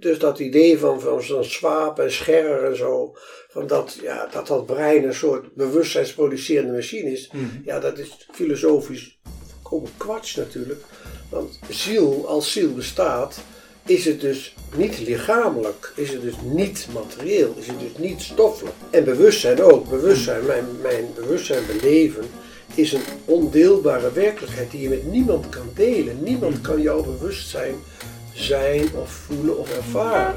dus dat idee van, van zo'n Swaap en Scherrer en zo, van dat, ja, dat dat brein een soort bewustzijnsproducerende machine is, ja, dat is filosofisch volkomen kwats natuurlijk. Want ziel, als ziel bestaat, is het dus niet lichamelijk, is het dus niet materieel, is het dus niet stoffelijk. En bewustzijn ook, bewustzijn, mijn, mijn bewustzijn beleven, is een ondeelbare werkelijkheid die je met niemand kan delen. Niemand kan jouw bewustzijn zijn of voelen of ervaren.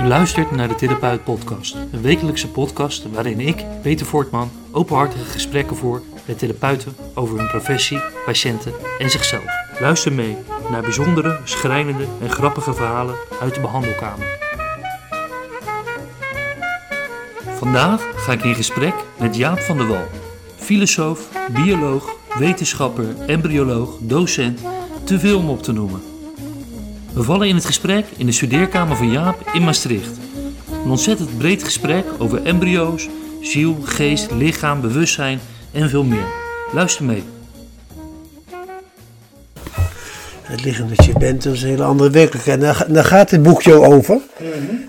U luistert naar de Therapeut Podcast, een wekelijkse podcast waarin ik, Peter Voortman, openhartige gesprekken voer met therapeuten over hun professie, patiënten en zichzelf. Luister mee naar bijzondere, schrijnende en grappige verhalen uit de behandelkamer. Vandaag ga ik in gesprek met Jaap van der Wal, filosoof, bioloog, wetenschapper, embryoloog, docent, te veel om op te noemen. We vallen in het gesprek in de studeerkamer van Jaap in Maastricht. Een ontzettend breed gesprek over embryo's, ziel, geest, lichaam, bewustzijn en veel meer. Luister mee. Het lichaam dat je bent, dat is een hele andere werkelijkheid. En daar, daar gaat dit boekje over.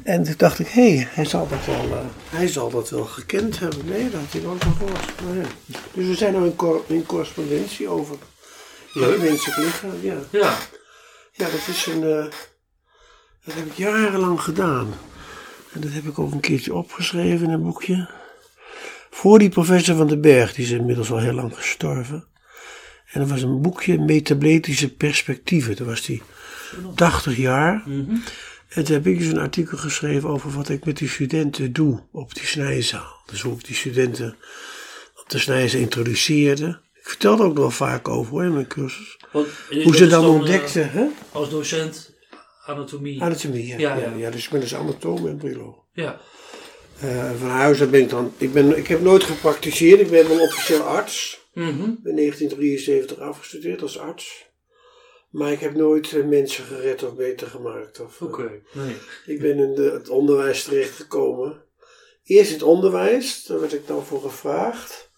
En toen dacht ik, hé, hey, hij, zal dat wel, eh, hij zal dat wel gekend hebben. Nee, dat had hij nooit van gehoord. Ja. Dus we zijn nu in, cor- in correspondentie over het menselijk lichaam. Ja. Ja, ja, dat is een... eh, dat heb ik jarenlang gedaan. En dat heb ik ook een keertje opgeschreven in een boekje. Voor die professor van den Berg, die is inmiddels al heel lang gestorven. En dat was een boekje Metabletische Perspectieven. Toen was die 80 jaar. En toen heb ik dus een artikel geschreven over wat ik met die studenten doe op die snijzaal. Dus hoe ik die studenten op de snijzaal introduceerde. Ik vertelde ook nog wel vaak over hoor, in mijn cursus. want, Hoe ze dan ontdekten, hè? als docent anatomie. Anatomie, ja. Ja, Ja, ja. ja. dus ik ben dus anatoom en bioloog. Ja, Eh, van huis uit ben ik dan... Ik, ben, ik heb nooit gepraktiseerd. Ik ben wel officieel arts. Mhm. Ik ben 1973 afgestudeerd als arts. Maar ik heb nooit eh, mensen gered of beter gemaakt. Of, eh, oké. Nee. Ik ben in de, het onderwijs terechtgekomen. Eerst het onderwijs, daar werd ik dan voor gevraagd.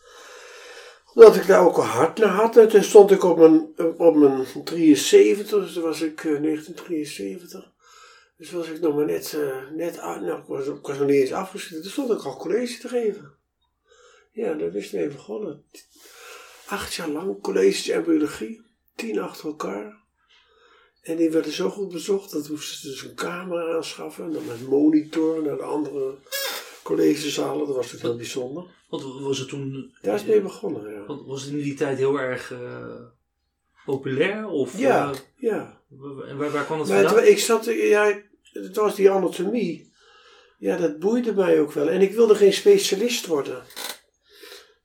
Omdat ik daar ook een hart naar had. En toen stond ik op mijn, op mijn 73, dus toen was ik eh, 1973. Dus was ik nog maar net, eh, net uit, nou, ik was, ik was nog niet eens afgestudeerd. Toen stond ik al college te geven. Ja, daar is het mee begonnen. Acht jaar lang colleges en biologie. Tien achter elkaar. En die werden zo goed bezocht dat moesten ze dus een camera aanschaffen. En dan met monitor naar de andere collegezalen. Dat was natuurlijk heel bijzonder. Wat was het toen? Daar is het mee begonnen, ja. wat- Was het in die tijd heel erg eh, populair? Of, Ja, eh, ja. en waar, waar kwam het Maar vandaan? ik zat, ja, het was die anatomie. Ja, dat boeide mij ook wel. En ik wilde geen specialist worden.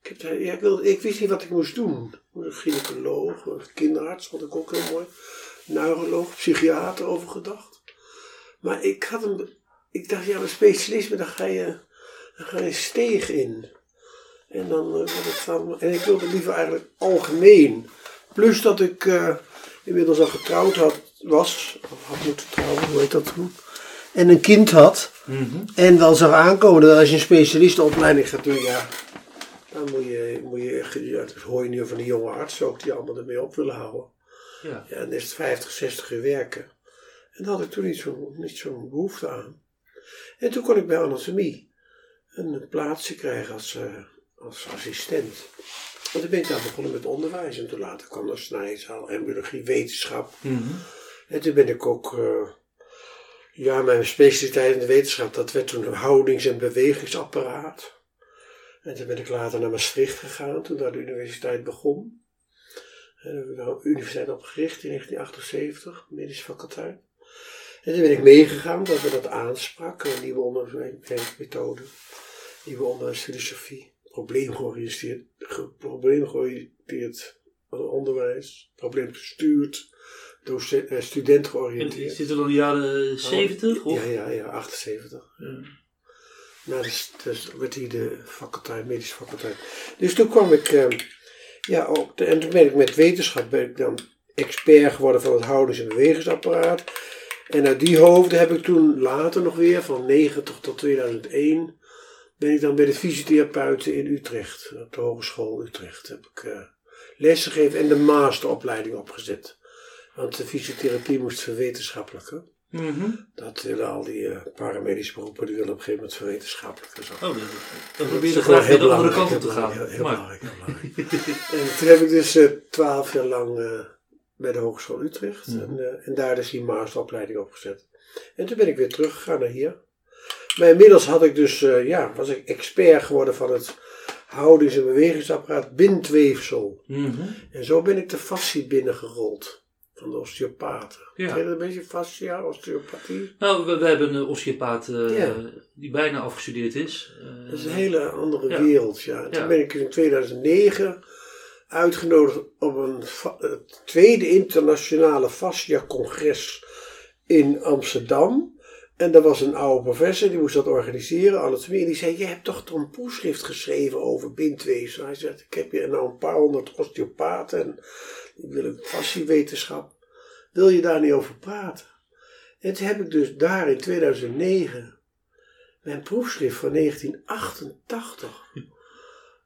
Ik, daar- ja, ik, wilde, ik wist niet wat ik moest doen. Een gynaecoloog, een kinderarts, vond ik ook heel mooi. Neuroloog, psychiater over gedacht. Maar ik had een, ik dacht, ja, een specialisme, daar ga je, daar ga je steeg in. En dan eh, wordt het van, en ik wilde liever eigenlijk algemeen. Plus dat ik eh, inmiddels al getrouwd had, was, of had moeten trouwen, hoe heet dat toen? En een kind had. Mhm. En wel zag aankomen dat als je een specialistenopleiding gaat doen, ja, dan moet je, moet je echt, ja, dat hoor je nu van de jonge artsen ook, die allemaal ermee op willen houden. Ja. Ja, dan is het 50, 60 uur werken. En daar had ik toen niet zo'n niet zo'n behoefte aan. En toen kon ik bij anatomie een plaatsje krijgen als, eh, als assistent. En toen ben ik daar begonnen met onderwijs. En toen later kwam er snijzaal, embryologie, wetenschap. Mhm. En toen ben ik ook, eh, ja, mijn specialiteit in de wetenschap, dat werd toen een houdings- en bewegingsapparaat. En toen ben ik later naar Maastricht gegaan, toen daar de universiteit begon. En daar heb ik daar een universiteit opgericht in 1978, medische faculteit. En toen ben ik meegegaan dat we dat aansprak, een nieuwe onderwijsmethode, nieuwe onderwijsfilosofie, probleemgeoriënteerd, ge- probleemgeoriënteerd onderwijs, probleemgestuurd, docent, eh, student En georiënteerd. Zit er dan in de jaren 70? Of? Ja, ja, ja, 78. Ja. Nou, dus, dus werd de faculteit, medische faculteit. Dus toen kwam ik, eh, ja, ook, de- en toen ben ik met wetenschap ben ik dan expert geworden van het houdings- en bewegingsapparaat. En uit die hoofden heb ik toen later nog weer, van 90 tot 2001, ben ik dan bij de fysiotherapeuten in Utrecht, op de Hogeschool Utrecht, heb ik eh, lessen gegeven en de masteropleiding opgezet. Want de fysiotherapie moest verwetenschappelijken. Mhm. Dat willen al die eh, paramedische beroepen, die willen op een gegeven moment verwetenschappelijken. Zo. Oh, dan, dan Dat probeer is je toch wel graag weer de andere kant op te gaan. Heel, belangrijk, heel belangrijk. en toen heb ik dus eh, twaalf jaar lang eh, bij de Hogeschool Utrecht. Mhm. En, en daar dus die masteropleiding opgezet. En toen ben ik weer teruggegaan naar hier. Maar inmiddels had ik dus, ja, was ik expert geworden van het houdings- en bewegingsapparaat bindweefsel. Mhm. En zo ben ik de fascie binnengerold. Van de osteopaten. Ja. Ken je dat een beetje fascia, osteopathie? Nou, we, we hebben een osteopaat eh, Ja. die bijna afgestudeerd is. Eh, Dat is een hele andere Ja. wereld, ja. En Toen ben ik in 2009 uitgenodigd op een het tweede internationale fascia-congres in Amsterdam. En daar was een oude professor, die moest dat organiseren, anatomie. En die zei, je hebt toch toch een proefschrift geschreven over bindweefsel? Hij zegt, ik heb hier nou een paar honderd osteopaten en die willen fasciewetenschap. Wil je daar niet over praten? En toen heb ik dus daar in 2009 mijn proefschrift van 1988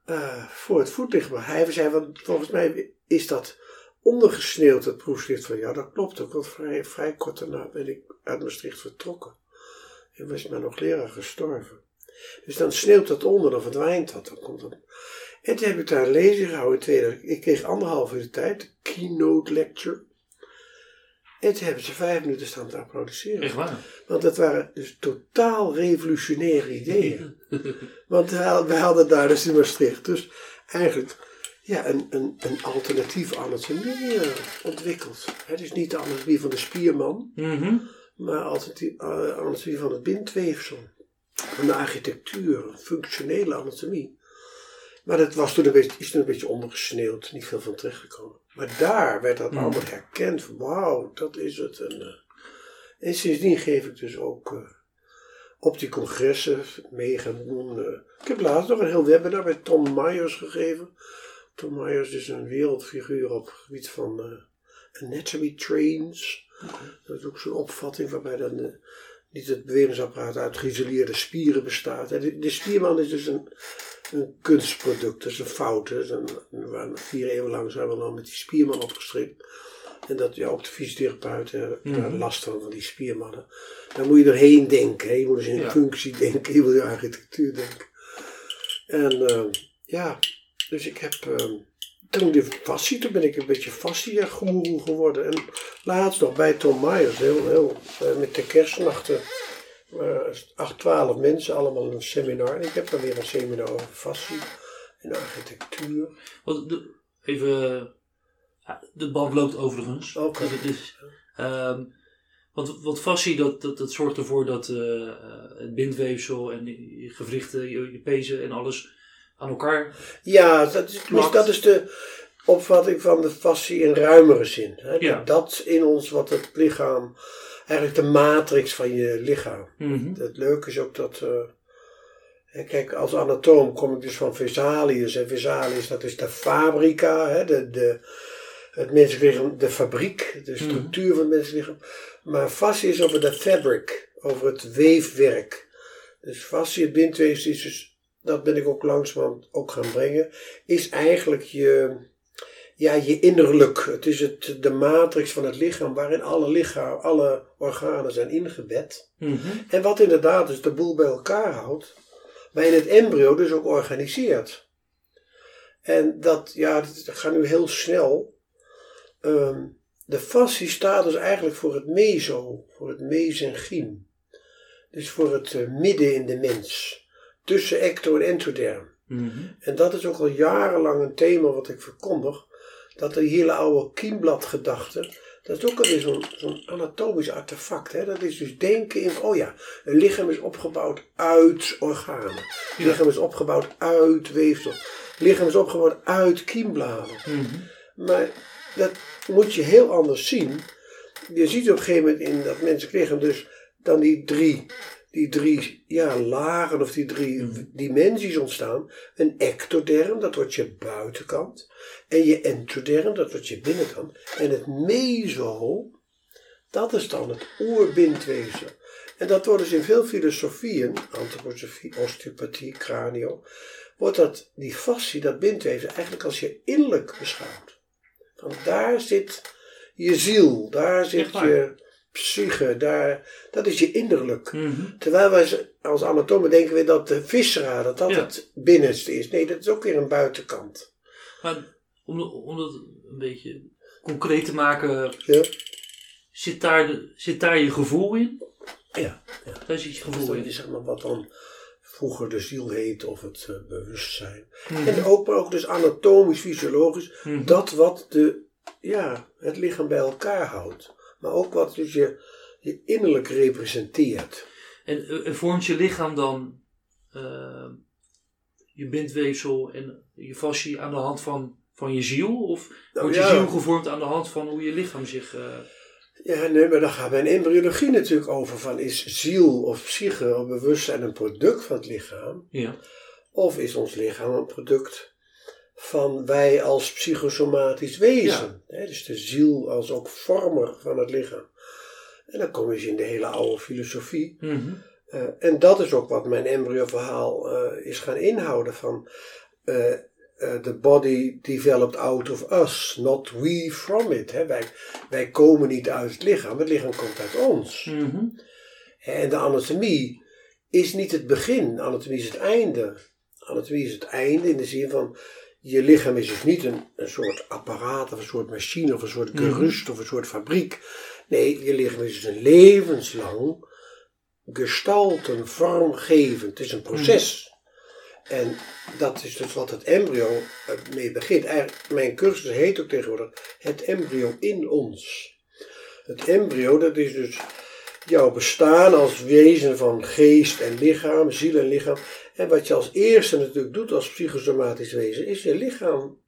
eh, voor het voetlicht gebracht. Hij zei, want volgens mij is dat ondergesneeuwd, het proefschrift van jou. Dat klopt ook, want vrij, vrij kort daarna ben ik uit Maastricht vertrokken. En was maar nog leraar gestorven. Dus dan sneeuwt dat onder, dan verdwijnt dat. Dan komt dat. En toen heb ik daar een lezing gehouden 2000. Ik kreeg anderhalf uur de tijd, de keynote lecture. En toen hebben ze vijf minuten staan te applaudisseren. Echt waar. Want dat waren dus totaal revolutionaire ideeën. Want wij hadden daar dus in Maastricht dus eigenlijk ja, een, een, een alternatief anatomie ontwikkeld. Het is niet de anatomie van de spierman, Mhm. maar alternatief, eh, anatomie van het bindweefsel. Van de architectuur, functionele anatomie. Maar dat was toen een beetje, is toen een beetje ondergesneeuwd, niet veel van terechtgekomen. Maar daar werd dat Hmm. allemaal herkend. Wauw, dat is het. En, eh, en sindsdien geef ik dus ook eh, op die congressen mee gaan doen. eh. ik heb laatst nog een heel webinar bij Tom Myers gegeven. Tom Myers is een wereldfiguur op het gebied van anatomy trains. Dat is ook zo'n opvatting waarbij dan niet het bewegingsapparaat uit geïsoleerde spieren bestaat. En de, de spierman is dus een, een kunstproduct, dat is een fout. hè. Waar vier eeuwen lang zijn we dan met die spierman opgestrikt. En dat ja, ook de fysiotherapeuten daar Mhm. last van, van die spiermannen. Daar moet je doorheen denken. Hè. Je moet dus in Ja. functie denken, je moet in architectuur denken. En eh, ja, dus ik heb eh, toen fascie, toen ben ik een beetje fascia-goeroe geworden. En laatst nog bij Tom Myers, heel, heel, eh, met de kerstnachten, eh, acht, twaalf mensen, allemaal een seminar. En ik heb dan weer een seminar over fascie en architectuur. Want de, even, de band loopt overigens. Oké. Dus het is, ehm, want wat fascie, dat, dat, dat zorgt ervoor dat eh, het bindweefsel en je gewrichten, je, je pezen en alles aan elkaar. Ja, dat is, dat is de opvatting van de fascie in ruimere zin. Hè? Ja. Dat in ons wat het lichaam, eigenlijk de matrix van je lichaam. Mhm. Het leuke is ook dat. eh, kijk, als anatoom kom ik dus van Vesalius. En Vesalius, dat is de fabrica, hè, de, de, het menselijk lichaam, de fabriek, de structuur van het menselijk lichaam. Maar fascie is over de fabric, over het weefwerk. Dus fascie, het bindweefsel, is dus, dat ben ik ook langzamerhand ook gaan brengen, is eigenlijk je, ja, je innerlijk. Het is het, de matrix van het lichaam waarin alle, lichaam, alle organen zijn ingebed. Mhm. En wat inderdaad dus de boel bij elkaar houdt, maar in het embryo dus ook organiseert. En dat, ja, dat gaat nu heel snel. Ehm, de fascie staat dus eigenlijk voor het meso, voor het mesenchiem. Dus voor het eh, midden in de mens. Tussen ecto en entoderm. Mhm. En dat is ook al jarenlang een thema wat ik verkondig. Dat de hele oude kiembladgedachte, dat is ook alweer zo'n zo'n anatomisch artefact. Hè? Dat is dus denken in, oh ja, een lichaam is opgebouwd uit organen. Ja. lichaam is opgebouwd uit weefsel. Lichaam is opgebouwd uit kiembladen. Mhm. Maar dat moet je heel anders zien. Je ziet op een gegeven moment in dat menselijk lichaam dus dan die drie, die drie ja, lagen of die drie dimensies ontstaan. Een ectoderm, dat wordt je buitenkant. En je entoderm, dat wordt je binnenkant. En het meso, dat is dan het oerbindweefsel. En dat wordt dus in veel filosofieën, antroposofie, osteopathie, cranio, wordt dat, die fascie, dat bindweefsel, eigenlijk als je innerlijk beschouwt. Want daar zit je ziel, daar zit je psyche, daar, dat is je innerlijk. Mhm. Terwijl wij als anatomen denken we dat de viscera, dat dat Ja. het binnenste is. Nee, dat is ook weer een buitenkant. Maar om, om dat een beetje concreet te maken, Ja, zit daar, de- zit daar je gevoel in? ja. Daar zit je gevoel dat in. is zeg maar wat dan vroeger de ziel heet of het eh, bewustzijn. Mhm. En ook, maar ook dus anatomisch, fysiologisch, Mhm. dat wat de, ja, het lichaam bij elkaar houdt. Maar ook wat dus je, je innerlijk representeert. En, eh, en vormt je lichaam dan eh, je bindweefsel en je fascie aan de hand van, van je ziel? Of Nou, wordt je ja. ziel gevormd aan de hand van hoe je lichaam zich... eh, Ja, nee, maar daar gaat mijn embryologie natuurlijk over. Van is ziel of psyche of bewustzijn een product van het lichaam? ja. Of is ons lichaam een product van wij als psychosomatisch wezen? Hè, dus de ziel als ook vormer van het lichaam. En dan kom je dus in de hele oude filosofie. Mhm. Eh, en dat is ook wat mijn embryo-verhaal eh, is gaan inhouden. Van eh, the body developed out of us, not we from it. Hè. Wij, wij komen niet uit het lichaam, het lichaam komt uit ons. Mhm. En de anatomie is niet het begin, anatomie is het einde. Anatomie is het einde in de zin van, je lichaam is dus niet een, een soort apparaat of een soort machine of een soort gerust of een soort fabriek. Nee, je lichaam is dus een levenslang gestalten, vormgevend. Het is een proces. En dat is dus wat het embryo eh, mee begint. Eigenlijk, mijn cursus heet ook tegenwoordig het embryo in ons. Het embryo, dat is dus jouw bestaan als wezen van geest en lichaam, ziel en lichaam. En wat je als eerste natuurlijk doet als psychosomatisch wezen, is je lichaam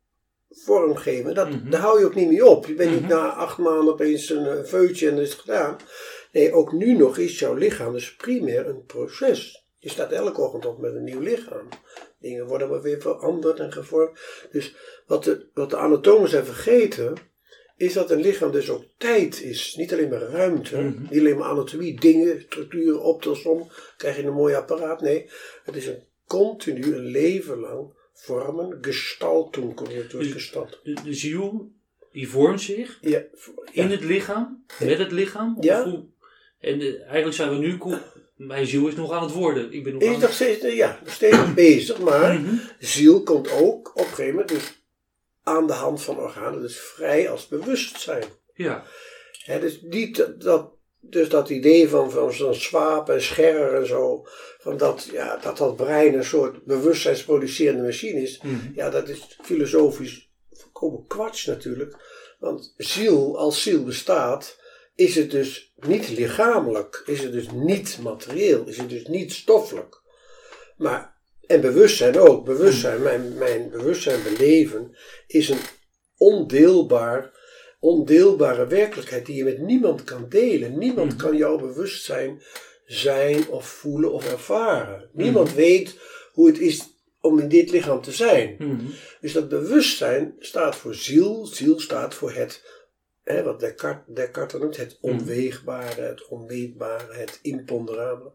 vormgeven. Dat, Mhm. Daar hou je ook niet mee op. Je bent niet Mhm. na acht maanden opeens een eh, veutje en dat is het gedaan. Nee, ook nu nog is jouw lichaam dus primair een proces. Je staat elke ochtend op met een nieuw lichaam. Dingen worden maar weer veranderd en gevormd. Dus wat de, wat de anatomen zijn vergeten, is dat een lichaam dus ook tijd is. Niet alleen maar ruimte, Mhm. niet alleen maar anatomie, dingen, structuren, optelsom, krijg je een mooi apparaat. Nee, het is een continu, een leven lang vormen, gestalten, komt het door Dus- gestalt. De, de ziel, die vormt zich Ja, in ja. het lichaam, met het lichaam. Ja. En eh, eigenlijk zijn we nu... Mijn ziel is nog aan het worden. Ik ben nog is nog steeds, ja, nog steeds bezig, maar Mhm. ziel komt ook op een gegeven moment dus aan de hand van organen, dus vrij als bewustzijn. Ja. Dus, niet dat, dus dat idee van, van zo'n Swaap en Scherrer en zo, van dat, ja, dat dat brein een soort bewustzijnsproducerende machine is, Mhm. ja, dat is filosofisch volkomen kwats natuurlijk. Want ziel, als ziel bestaat, is het dus niet lichamelijk, is het dus niet materieel, is het dus niet stoffelijk. Maar, en bewustzijn ook, bewustzijn, mijn, mijn bewustzijn beleven, is een ondeelbaar, ondeelbare werkelijkheid die je met niemand kan delen. Niemand Mhm. kan jouw bewustzijn zijn of voelen of ervaren. Niemand weet hoe het is om in dit lichaam te zijn. Mhm. Dus dat bewustzijn staat voor ziel. Ziel staat voor het, hè, wat Descartes, Descartes noemt, het onweegbare, het onmeetbare, het imponderabele.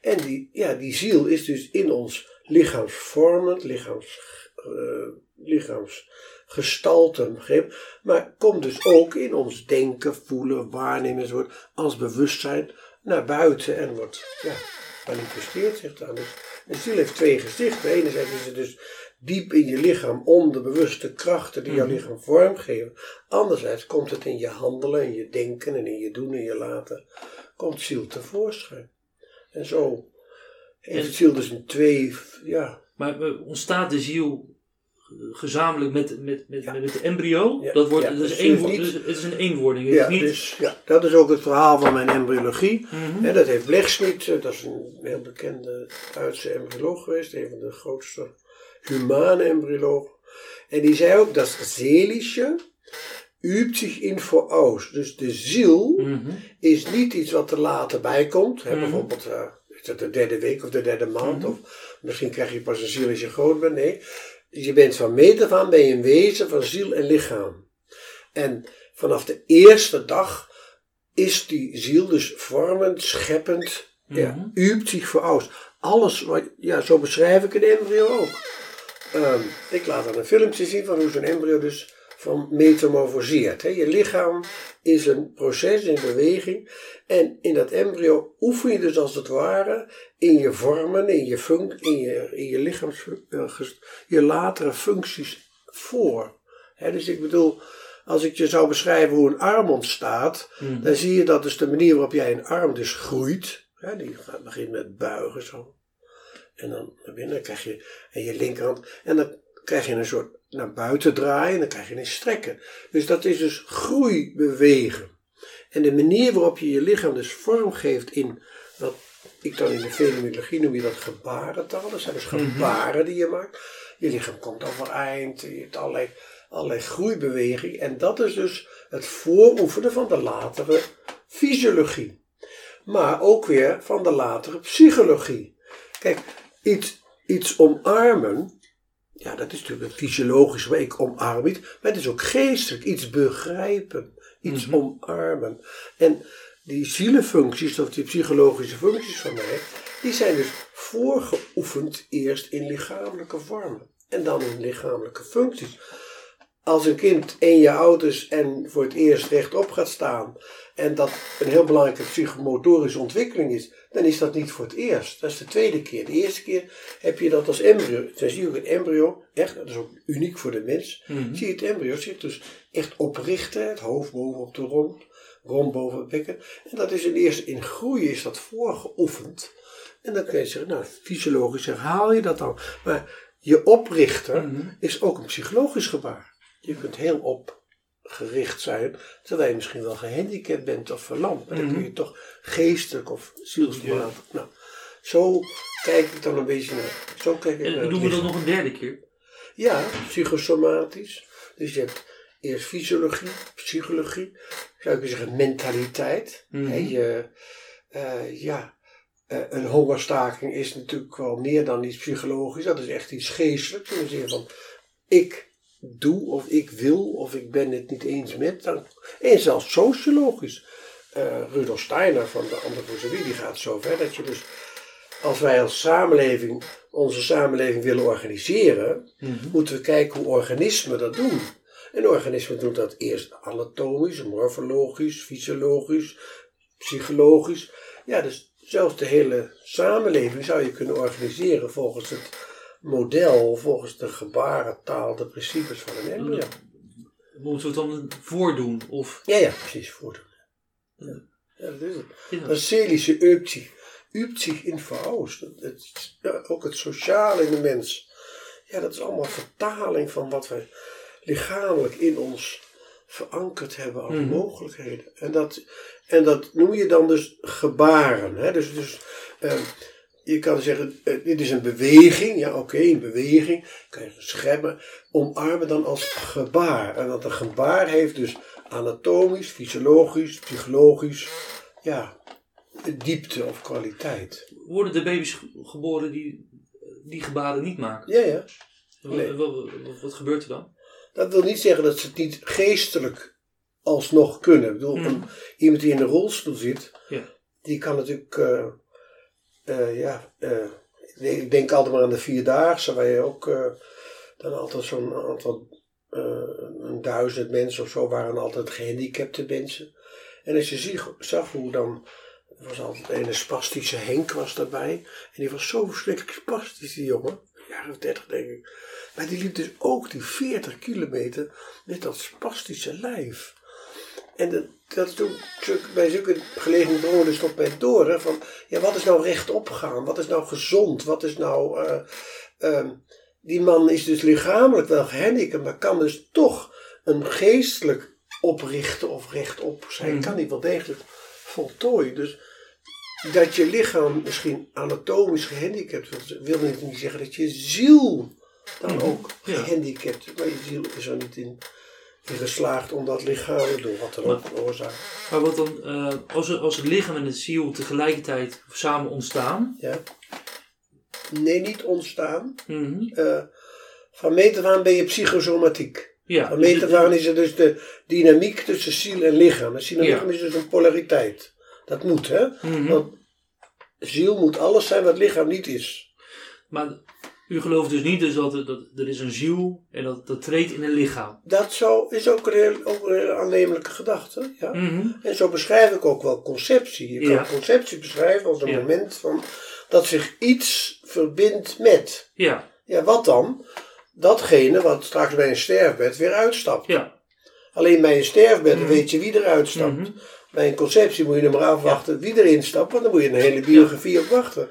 En die, ja, die ziel is dus in ons lichaamsvormend, lichaams, eh lichaamsgestalten begrepen, maar komt dus ook in ons denken, voelen, waarnemen enzovoort, als bewustzijn naar buiten en wordt ja, manifesteert zich dan. Dus de ziel heeft twee gezichten. Enerzijds is het dus diep in je lichaam onderbewuste krachten die jouw Mhm. lichaam vormgeven. Anderzijds komt het in je handelen, in je denken en in je doen en je laten, komt ziel tevoorschijn. En zo En- ziel dus een twee, ja, Maar ontstaat de ziel eh, gezamenlijk met, met, met, Ja. met het embryo? Ja, Dat wordt, ja, dat is dus één, het is wo- niet- dus het is een eenwording. Het ja, is niet... dus, ja, dat is ook het verhaal van mijn embryologie. Mhm. En dat heeft Blechschmidt, eh, dat is een heel bekende Duitse embryoloog geweest, een van de grootste humane embryologen. En die zei ook dat seelische übt zich in voraus. Dus de ziel Mhm. is niet iets wat er later bij komt. Hè, Mhm. Bijvoorbeeld, eh, is het de derde week of de derde maand? Mhm. Of misschien krijg je pas een ziel als je groot bent. Nee, je bent van meet af aan ben je een wezen van ziel en lichaam. En vanaf de eerste dag is die ziel dus vormend, scheppend, ja, Mhm. übt zich voor aus. Alles, wat, ja, zo beschrijf ik een embryo ook. Ehm, ik laat dan een filmpje zien van hoe zo'n embryo dus van metamorfoseert. Je lichaam is een proces in beweging. En in dat embryo oefen je dus als het ware in je vormen, in je, func in je, in je lichaams, eh, je latere functies voor. Dus ik bedoel, als ik je zou beschrijven hoe een arm ontstaat, Mhm. dan zie je dat dus de manier waarop jij een arm dus groeit. Die gaat, begint met buigen zo. En dan naar binnen krijg je en je linkerhand. En dan krijg je een soort naar buiten draaien en dan krijg je een strekken. Dus dat is dus groeibewegen. En de manier waarop je je lichaam dus vorm geeft in wat ik dan in de fenomenologie noem je dat gebarentaal. Dat zijn dus gebaren die je maakt. Je lichaam komt overeind, je hebt allerlei, allerlei groeibeweging. En dat is dus het vooroefenen van de latere fysiologie. Maar ook weer van de latere psychologie. Kijk, iets, iets omarmen, ja, dat is natuurlijk een fysiologisch, maar ik omarm iets, maar het is ook geestelijk, iets begrijpen, iets Mhm. omarmen. En die zielenfuncties, of die psychologische functies van mij, die zijn dus voorgeoefend eerst in lichamelijke vormen en dan in lichamelijke functies. Als een kind één jaar oud is en voor het eerst rechtop gaat staan en dat een heel belangrijke psychomotorische ontwikkeling is, dan is dat niet voor het eerst. Dat is de tweede keer. De eerste keer heb je dat als embryo. Dan zie je ook een embryo, echt, dat is ook uniek voor de mens. Mhm. Zie je het embryo zich dus echt oprichten, het hoofd bovenop de romp, romp boven het bekken. En dat is in eerste, in groei is dat voorgeoefend. En dan kun je zeggen, nou, fysiologisch herhaal je dat dan. Maar je oprichter Mhm. is ook een psychologisch gebaar. Je kunt heel opgericht zijn, terwijl je misschien wel gehandicapt bent of verlamd. Maar dan kun je toch geestelijk of zielsmatig. Nou, zo kijk ik dan een beetje naar. Zo kijk ik En doen we dat nog een derde keer? Ja, psychosomatisch. Dus je hebt eerst fysiologie, psychologie, zou ik zeggen mentaliteit. Mhm. Je, eh, ja, eh, een hongerstaking is natuurlijk wel meer dan iets psychologisch. Dat is echt iets geestelijks. In de zin van, ik doe of ik wil of ik ben het niet eens met. Dan, en zelfs sociologisch. Eh, Rudolf Steiner van de antroposofie die gaat zo ver dat je dus als wij als samenleving onze samenleving willen organiseren, Mhm. moeten we kijken hoe organismen dat doen. Een organisme doet dat eerst anatomisch, morfologisch, fysiologisch, psychologisch. Ja, dus zelfs de hele samenleving zou je kunnen organiseren volgens het model, volgens de gebarentaal, de principes van een embryo. Moeten we het dan voordoen? Of, Ja, ja, precies, voordoen. Ja, ja dat is het. ja. Dat seelische übt zich, übt zich in het- ja, ook het sociale in de mens. Ja, dat is allemaal vertaling van wat wij lichamelijk in ons verankerd hebben als Mhm. mogelijkheden. En dat, en dat noem je dan dus gebaren. Hè? Dus, dus ehm, je kan zeggen, eh, dit is een beweging. Ja, oké, een beweging. Kan je schemmen. Omarmen dan als gebaar. En dat een gebaar heeft dus anatomisch, fysiologisch, psychologisch, ja, diepte of kwaliteit. Worden de baby's ge- geboren die die gebaren niet maken? Ja, ja. Nee. wa- wa- Wat, gebeurt er dan? Dat wil niet zeggen dat ze het niet geestelijk alsnog kunnen. Ik bedoel, een- iemand die in een rolstoel zit, Ja. die kan natuurlijk, eh, eh, ja, eh, ik denk altijd maar aan de Vierdaagse, waar je ook eh, dan altijd zo'n aantal, een duizend mensen of zo waren altijd gehandicapte mensen. En als je zag hoe dan, er was altijd een spastische Henk was daarbij. En die was zo verschrikkelijk spastisch, die jongen. Jaar of dertig denk ik. Maar die liep dus ook die 40 kilometer met dat spastische lijf. En dat, dat is toen, bij zulke gelegenheden drongen dus tot mij door. Hè, van, ja, wat is nou rechtop gaan? Wat is nou gezond? Wat is nou... eh, ehm, die man is dus lichamelijk wel gehandicapt, maar kan dus toch een geestelijk oprichten of rechtop zijn. Mhm. Kan die wel degelijk voltooien. Dus dat je lichaam misschien anatomisch gehandicapt is, wil niet zeggen dat je ziel dan Mhm. ook gehandicapt is. Maar je ziel is er niet in, in geslaagd om dat lichamelijk door wat dan ook veroorzaakt. Maar wat dan, eh, als, er- als het lichaam en het ziel tegelijkertijd samen ontstaan, Ja. Nee, niet ontstaan. mhm, Eh, van meet af aan ben je psychosomatiek. Ja, Een dus meter is er dus de dynamiek tussen ziel en lichaam. En ziel en Ja. lichaam is dus een polariteit. Dat moet, hè? Mhm. Want ziel moet alles zijn wat lichaam niet is. Maar u gelooft dus niet dus dat, er- dat er is een ziel en dat, dat treedt in een lichaam. Dat zou, is ook een, heel, ook een aannemelijke gedachte. Ja? Mhm. En zo beschrijf ik ook wel conceptie. Je kan Ja. conceptie beschrijven als een Ja. moment van dat zich iets verbindt met. Ja, Ja, wat dan? Datgene wat straks bij een sterfbed weer uitstapt. ja. Alleen bij een sterfbed Mhm. weet je wie eruit stapt. Mhm. Bij een conceptie moet je er maar afwachten wie erin stapt, want dan moet je een hele biografie op wachten.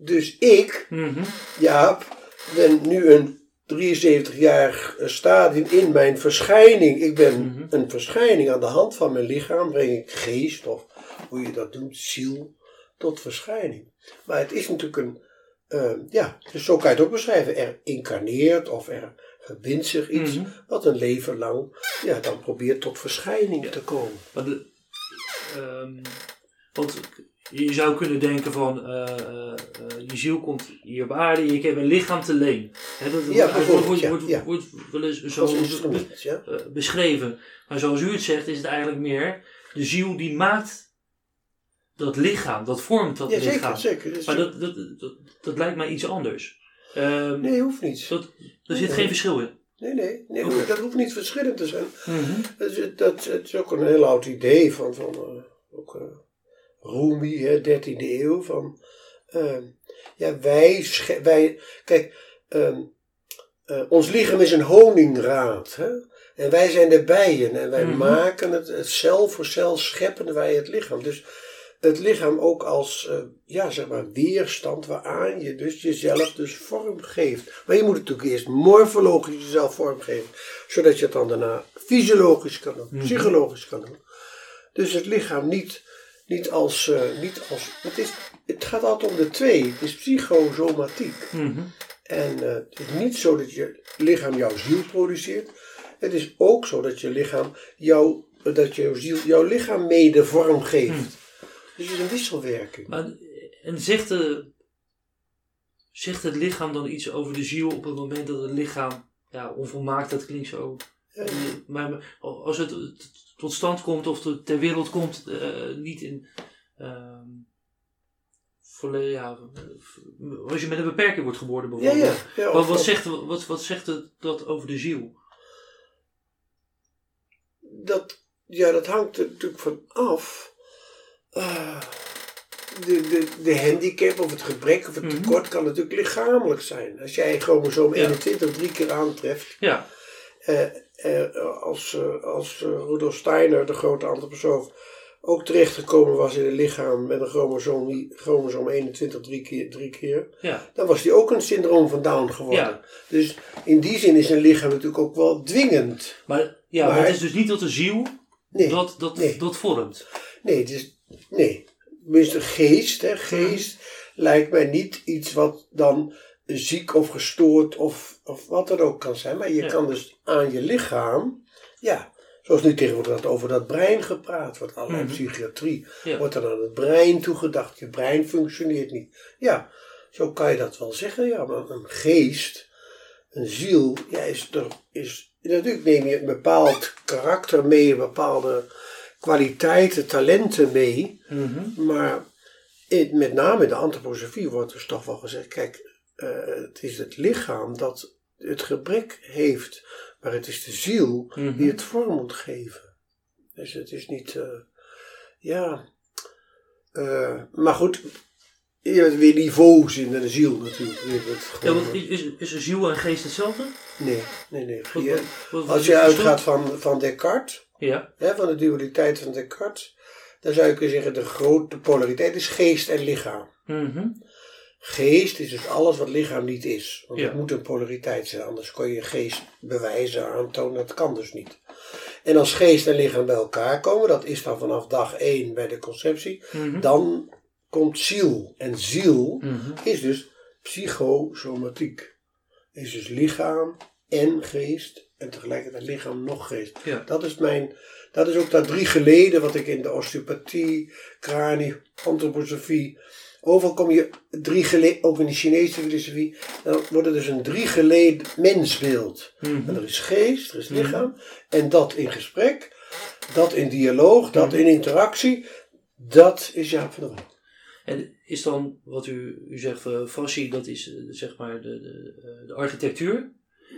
Dus ik, Mhm. Jaap, ben nu een 73-jarig stadium in mijn verschijning. Ik ben Mhm. een verschijning aan de hand van mijn lichaam, breng ik geest of hoe je dat doet, ziel, tot verschijning. Maar het is natuurlijk een, eh, ja, dus zo kan je het ook beschrijven. Er incarneert of er verbindt zich iets Mhm. wat een leven lang, ja, dan probeert tot verschijning te komen. Maar de, ehm, want je zou kunnen denken van eh, eh, eh, je ziel komt hier op aarde, je hebt een lichaam te leen. Hè, dat Ja, wordt, ja, wordt, ja. wordt wel eens zo beschreven. Maar zoals u het zegt, is het eigenlijk meer de ziel die maakt dat lichaam, dat vormt dat lichaam. zeker. Dus Maar dat, dat, dat, dat lijkt mij iets anders. Ehm, Nee, hoeft niet. dat, er zit Nee. geen verschil in. Nee, nee, nee dat hoeft niet verschillend te zijn. Mhm. Dat is, dat, het is ook een heel oud idee van, van ook, Rumi, hè, 13e eeuw. Van, ehm, ja, wij, wij kijk, ehm, eh, ons lichaam is een honingraad. Hè? En wij zijn de bijen en wij Mhm. maken het, het cel voor cel scheppen wij het lichaam. Dus het lichaam ook als, eh, ja, zeg maar, weerstand waaraan je dus jezelf dus vorm geeft. Maar je moet het natuurlijk eerst morfologisch jezelf vormgeven, zodat je het dan daarna fysiologisch kan doen, Mhm. psychologisch kan doen. Dus het lichaam niet, niet als, eh, niet als het, is, het gaat altijd om de twee. Het is psychosomatiek. Mhm. En eh, het is niet zo dat je lichaam jouw ziel produceert. Het is ook zo dat je lichaam jou, dat jouw ziel jouw lichaam mede vorm geeft. Hmm. Dus het is een wisselwerking. Maar, en zegt, de, zegt het lichaam dan iets over de ziel op het moment dat het lichaam, ja, onvolmaakt, dat klinkt zo. Ja, Maar als het tot stand komt of ter wereld komt, eh, niet in. ehm volle- ja, als je met een beperking wordt geboren bijvoorbeeld. ja. ja Wat, wat, zegt, wat, wat zegt het, dat over de ziel? dat, ja, dat hangt er natuurlijk van af. Ah, de, de, de handicap of het gebrek of het Mhm. tekort kan natuurlijk lichamelijk zijn. Als jij chromosoom Ja. 21 drie keer aantreft, Ja, eh, eh, als, eh, als eh, Rudolf Steiner, de grote antroposoof, ook terechtgekomen was in een lichaam met een chromosoom, chromosoom 21 drie keer, drie keer, ja, dan was hij ook een syndroom van Down geworden. Ja. Dus in die zin is een lichaam natuurlijk ook wel dwingend. maar, ja, maar, Maar- het is dus niet dat de ziel Nee, dat, dat, nee. dat vormt. nee, het is, nee. Tenminste, geest, hè, geest lijkt mij niet iets wat dan ziek of gestoord of, of wat dan ook kan zijn. Maar je Ja. kan dus aan je lichaam, ja, zoals nu tegenwoordig wordt over dat brein gepraat wordt, allerlei Mhm. psychiatrie, Ja. wordt er aan het brein toegedacht. Je brein functioneert niet. Ja, zo kan je dat wel zeggen, ja, maar een geest, een ziel, ja, is er, is, natuurlijk neem je een bepaald karakter mee, bepaalde kwaliteiten, talenten mee. Mhm. Maar in, met name in de antroposofie wordt dus toch wel gezegd: kijk, eh, het is het lichaam dat het gebrek heeft, maar het is de ziel Mhm. die het vorm moet geven. Dus het is niet, eh, ja. eh, maar goed, je hebt weer niveaus in de ziel natuurlijk. Ja, want is, is een ziel en geest hetzelfde? nee, nee, nee. Wat- Je- wat- wat- wat als je uitgaat van, van Descartes, Ja, hè, van de dualiteit van Descartes, dan zou je kunnen zeggen: de grote polariteit is geest en lichaam. Mhm. Geest is dus alles wat lichaam niet is. Want het moet een polariteit zijn, anders kon je geest bewijzen, aantonen. Dat kan dus niet. En als geest en lichaam bij elkaar komen, dat is dan vanaf dag 1 bij de conceptie, Mhm. dan komt ziel. En ziel Mhm. is dus psychosomatiek. Is dus lichaam en geest en tegelijkertijd lichaam nog geest. Ja. Dat is mijn, dat is ook dat drie geleden wat ik in de osteopathie, kranie, antroposofie Overal kom je drie geleden, ook in de Chinese filosofie, dan wordt er dus een drie geleden mensbeeld. Mhm. En er is geest, er is lichaam. En dat in gesprek, dat in dialoog, dat in interactie, dat is Jaap van der Wal. En is dan, wat u, u zegt, uh, fascie, dat is eh, zeg maar de, de, eh, de architectuur.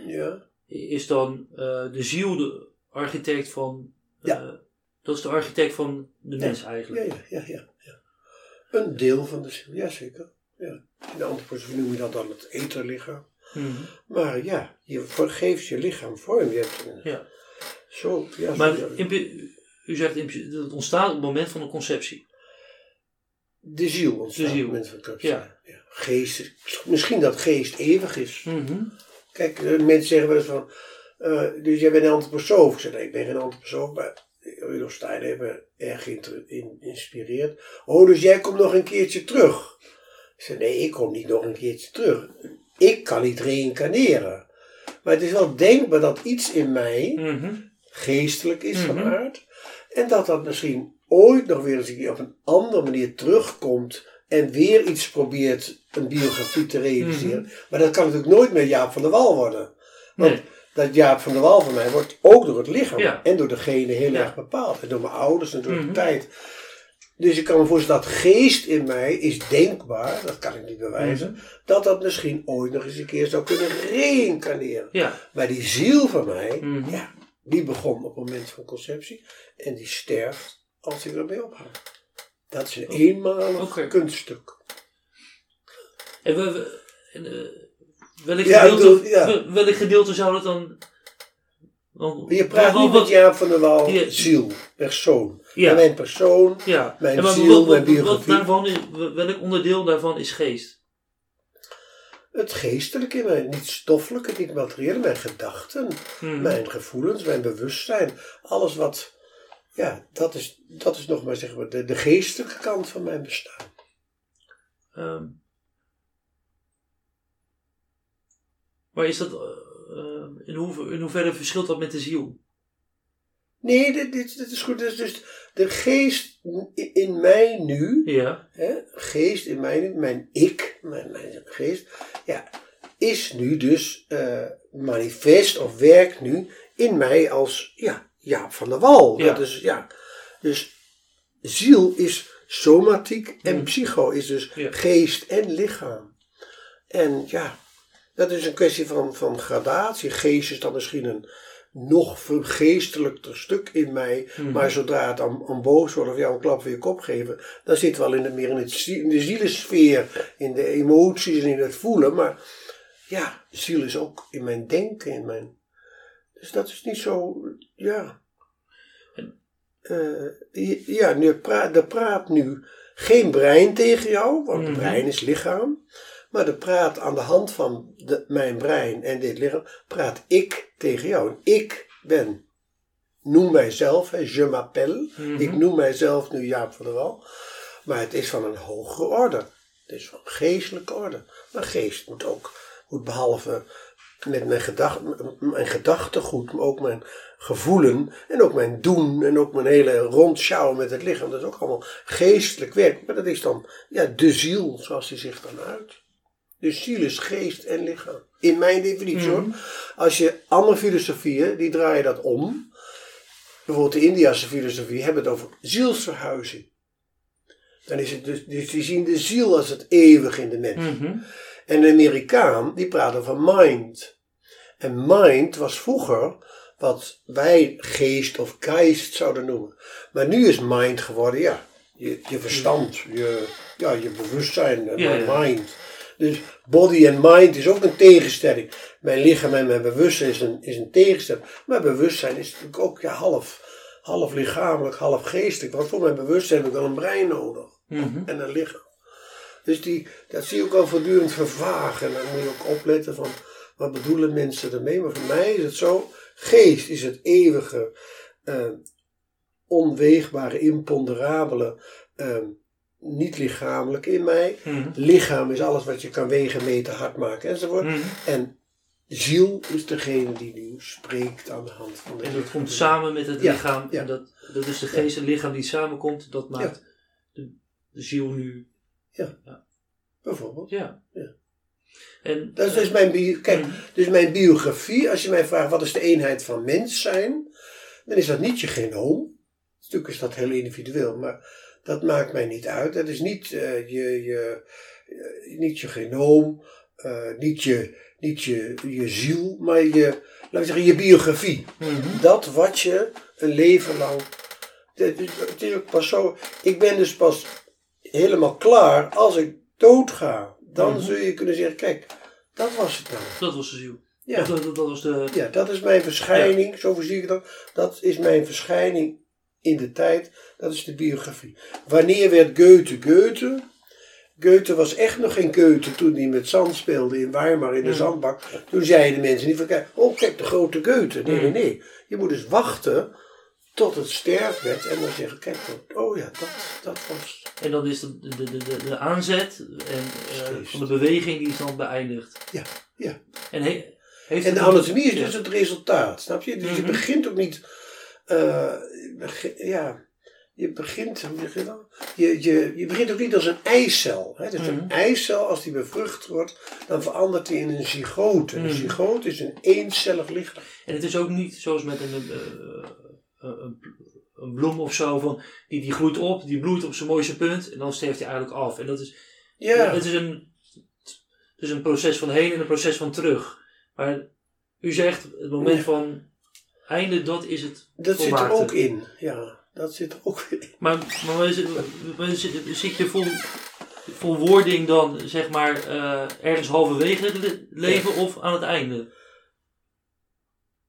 Ja. Is dan eh, de ziel de architect van... eh, Ja. Dat is de architect van de mens eigenlijk. Ja, ja, ja, ja, ja. Een deel van de ziel, jazeker. Ja. In de antroposofie noem je dat dan het etherlichaam. Mhm. Maar ja, je geeft je lichaam vorm. Je hebt een- Ja. zo, ja, Maar zo- u zegt het ontstaat op het moment van de conceptie. de ziel ontstaat. De ziel. Mensen van Krups. Ja. ja. Geest, misschien dat geest eeuwig is. Mhm. Kijk, eh, mensen zeggen wel eens van, eh, dus jij bent een antroposoof. Ik zeg, nee, ik ben geen antroposoof, maar Rudolf Steiner erg geïnspireerd. Oh, dus jij komt nog een keertje terug. Ik zeg, nee, ik kom niet nog een keertje terug. Ik kan niet reïncarneren. Maar het is wel denkbaar dat iets in mij Mhm. geestelijk is van Mhm. aard. En dat dat misschien ooit nog weer eens een keer op een andere manier terugkomt. En weer iets probeert een biografie te realiseren. Mhm. Maar dat kan natuurlijk nooit meer Jaap van der Wal worden. Want Nee. Dat Jaap van der Wal van mij wordt ook door het lichaam Ja. en door degene heel Ja. erg bepaald. En door mijn ouders en door Mhm. de tijd. Dus ik kan me voorstellen dat geest in mij is denkbaar, dat kan ik niet bewijzen, Mhm. dat dat misschien ooit nog eens een keer zou kunnen reïncarneren. Ja. Maar die ziel van mij, Mhm. ja, die begon op het moment van conceptie en die sterft als ik ermee ophoud. Dat is een eenmalig kunststuk. En we, we- en, eh, welk, Ja, ik gedeelte, bedoel, ja. welk gedeelte zou dat dan... want- Je praat niet wat- met Jaap van der Ja. ziel, persoon. Ja. En mijn persoon, Ja. mijn En maar ziel, wat, mijn wat biografie. daarvan is, welk onderdeel daarvan is geest? het geestelijke in mij, niet stoffelijke, niet materiële, mijn gedachten, Mhm. mijn gevoelens, mijn bewustzijn. Alles wat, ja, dat is, dat is nog maar zeg maar de, de geestelijke kant van mijn bestaan. Ehm, maar is dat... eh, in, hoever, in hoeverre verschilt dat met de ziel? Nee, dit, dit, dit is goed. Dus, dus de geest in- mij nu, Ja. hè, geest in mij nu, mijn ik, mijn, mijn geest, ja, is nu dus eh, manifest of werkt nu in mij als, ja, Jaap van der Wal. Ja. Dat is, ja. Dus ziel is somatiek en Hmm. psycho is dus Ja. geest en lichaam. En ja, dat is een kwestie van, van gradatie. Geest is dan misschien een nog vergeestelijker stuk in mij. Mhm. Maar zodra het aan, aan boos wordt of jou een klap voor je kop geven, dan zit wel in de, meer in, het, in de zielensfeer, in de emoties en in het voelen. Maar ja, ziel is ook in mijn denken, in mijn. Dus dat is niet zo, ja. Eh, ja, nu praat, er praat nu geen brein tegen jou, want het brein is lichaam. Maar er praat aan de hand van de, mijn brein en dit lichaam, praat ik tegen jou. Ik ben, noem mijzelf, hè, je m'appelle. Mhm. Ik noem mijzelf nu Jaap van der Wal. Maar het is van een hogere orde. Het is van geestelijke orde. Maar geest moet ook, moet behalve met mijn, gedacht, mijn gedachtegoed, maar ook mijn gevoelen en ook mijn doen en ook mijn hele rondsjouwen met het lichaam. Dat is ook allemaal geestelijk werk. Maar dat is dan ja, de ziel, zoals die zich dan uit. Dus ziel is geest en lichaam. In mijn definitie hoor. Mhm. Als je andere filosofieën, die draaien dat om. Bijvoorbeeld de Indiase filosofie hebben het over zielsverhuizing. Dan is het dus, dus die zien de ziel als het eeuwig in de mens. Mhm. En de Amerikaan, die praat over mind. En mind was vroeger wat wij geest of geist zouden noemen. Maar nu is mind geworden, ja, je, je verstand, je, ja, je bewustzijn, eh, Ja, ja. mind. Dus body en mind is ook een tegenstelling. Mijn lichaam en mijn bewustzijn is een, is een tegenstelling. Maar bewustzijn is natuurlijk ook ja, half, half lichamelijk, half geestelijk. Want voor mijn bewustzijn heb ik wel een brein nodig Mhm. en een lichaam. Dus die, dat zie je ook al voortdurend vervagen. En dan moet je ook opletten van wat bedoelen mensen ermee. Maar voor mij is het zo, geest is het eeuwige, eh, onweegbare, imponderabele, eh, niet lichamelijk in mij. Mhm. Lichaam is alles wat je kan wegen, meten, hard maken enzovoort. Mhm. En ziel is degene die nu spreekt aan de hand van de En dat komt samen met het Ja, lichaam. ja. En dat, dat is de geest en lichaam die samenkomt. Dat maakt de, de ziel nu Bijvoorbeeld. Ja. Ja. En, Dat is dus mijn, bio- kijk, Mhm. dus mijn biografie, als je mij vraagt wat is de eenheid van mens zijn, dan is dat niet je genoom. Natuurlijk is dat heel individueel, maar dat maakt mij niet uit. Dat is niet, eh, je, je, eh, niet je genoom, eh, niet, je, niet je, je ziel, maar je, laten we zeggen, je biografie. Mhm. Dat wat je een leven lang. Het is, het is ook pas zo. Ik ben dus pas helemaal klaar als ik doodga. Dan Mhm. zul je kunnen zeggen: kijk, dat was het nou. Dat was de ziel. Ja. Dat, dat was de... Ja, dat is mijn verschijning, zo zie ik dat. Dat is mijn verschijning in de tijd, dat is de biografie. Wanneer werd Goethe Goethe? Goethe was echt nog geen Goethe toen hij met zand speelde in Weimar in de zandbak. Toen zeiden mensen niet van, kijk, oh kijk, de grote Goethe. Nee, nee, nee. Je moet dus wachten tot het sterft werd en dan zeggen, kijk, oh ja, dat, dat was... En dan is de, de, de, de, de aanzet en, eh, van de beweging die is dan beëindigd. Ja, ja. En, he, heeft En de anatomie is dus het resultaat, snap je? Dus je Mhm. begint ook niet, eh, ja, je begint, je? Je, je, begint ook niet als een eicel. Hè? Dus Mhm. een eicel, als die bevrucht wordt, dan verandert die in een zygote. Een Mhm. zygote is een eencellig lichaam. En het is ook niet zoals met een, eh, een, een bloem of zo, van, die, die groeit op, die bloeit op zijn mooiste punt en dan sterft hij eigenlijk af. En dat is, Ja, het, is een, het is een proces van heen en een proces van terug. Maar u zegt, het moment Ja. van einde, dat is het dat zit er ook in. Ja, dat zit er ook in. Maar, maar zit, je vol, vol wording dan, zeg maar, eh, ergens halverwege het le- leven of aan het einde?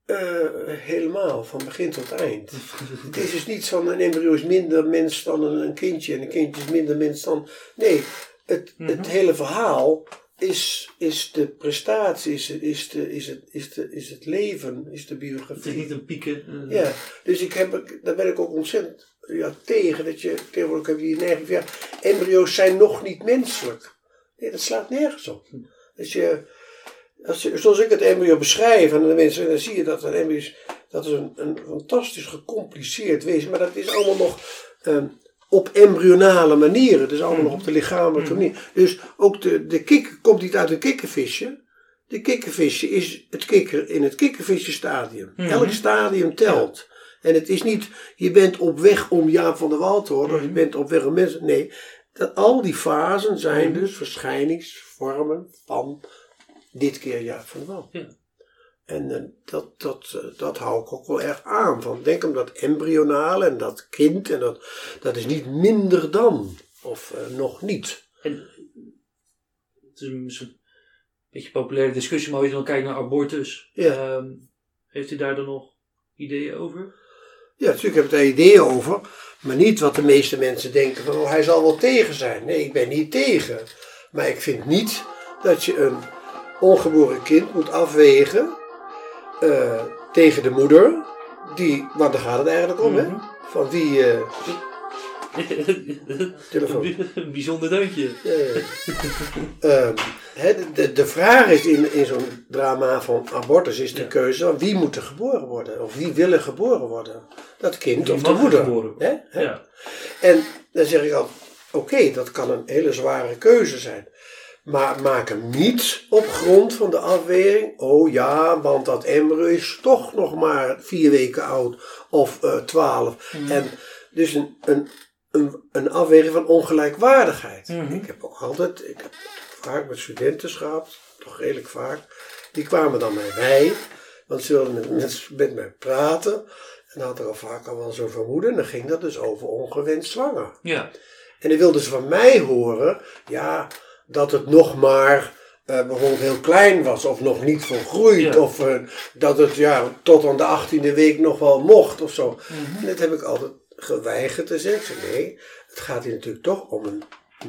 Eh, helemaal, van begin tot eind. Het is dus niet van een embryo is minder mens dan een, kindje en een kindje is minder mens dan. Nee, het, Mhm. het hele verhaal is, is de prestatie, is, is, de, is, het, is, de, is het leven, is de Het is biografie. niet een pieken. eh, Ja, dus ik heb, daar ben ik ook ontzettend ja, tegen. Dat je, tegenwoordig heb je neiging van, ja, embryo's zijn nog niet menselijk. Nee, dat slaat nergens op. Dus je, als je, zoals ik het embryo beschrijf aan de mensen, dan zie je dat een embryo is, dat is een, een fantastisch gecompliceerd wezen. Maar dat is allemaal nog ehm, op embryonale manieren. Is allemaal nog op de lichamelijke Mhm. manier. Dus ook de, de kikker komt niet uit een kikkervisje. De kikkervisje is het kikker in het kikkervisje stadium. Mhm. Elk stadium telt. En het is niet, je bent op weg om Jaap van der Wal te worden, of je bent op weg om mensen. Nee, dat, al die fasen zijn dus verschijningsvormen van dit keer Jaap van der Wal. Ja. En eh, dat, dat, eh, dat hou ik ook wel erg aan. Van, denk om dat embryonale en dat kind, en dat, dat is niet minder dan, of eh, nog niet. En het is een beetje een populaire discussie, maar als je dan kijkt naar abortus, Ja. ehm, heeft u daar dan nog ideeën over? Ja, natuurlijk heb ik daar ideeën over, maar niet wat de meeste mensen denken van, oh, hij zal wel tegen zijn. Nee, ik ben niet tegen. Maar ik vind niet dat je een ongeboren kind moet afwegen eh, tegen de moeder, die, want daar gaat het eigenlijk om, hè? Mhm. Van wie, eh, telefoon. een bijzonder deuntje. Ja, ja. Ehm, de, de, vraag is in, in zo'n drama van abortus is de Ja. keuze van wie moet er geboren worden? Of wie wil er geboren worden? Dat kind of de er moeder. Hè? Ja. En dan zeg ik altijd, oké, dat kan een hele zware keuze zijn. Maar maak hem niet op grond van de afweging. Oh ja, want dat embryo is toch nog maar vier weken oud of eh, twaalf. Mhm. En dus een, een, een, een afweging van ongelijkwaardigheid. Mhm. Ik heb ook altijd, ik heb vaak met studenten gehad, toch redelijk vaak. Die kwamen dan bij mij, want ze wilden met, met, met mij praten. En dan had er al vaak al wel zo'n vermoeden. En dan ging dat dus over ongewenst zwanger. Ja. En dan wilden ze van mij horen, ja, dat het nog maar eh, bijvoorbeeld heel klein was, of nog niet volgroeid, Ja. of eh, dat het ja, tot aan de achttiende week nog wel mocht of zo. Mhm. En dat heb ik altijd geweigerd te zeggen. Nee, het gaat hier natuurlijk toch om een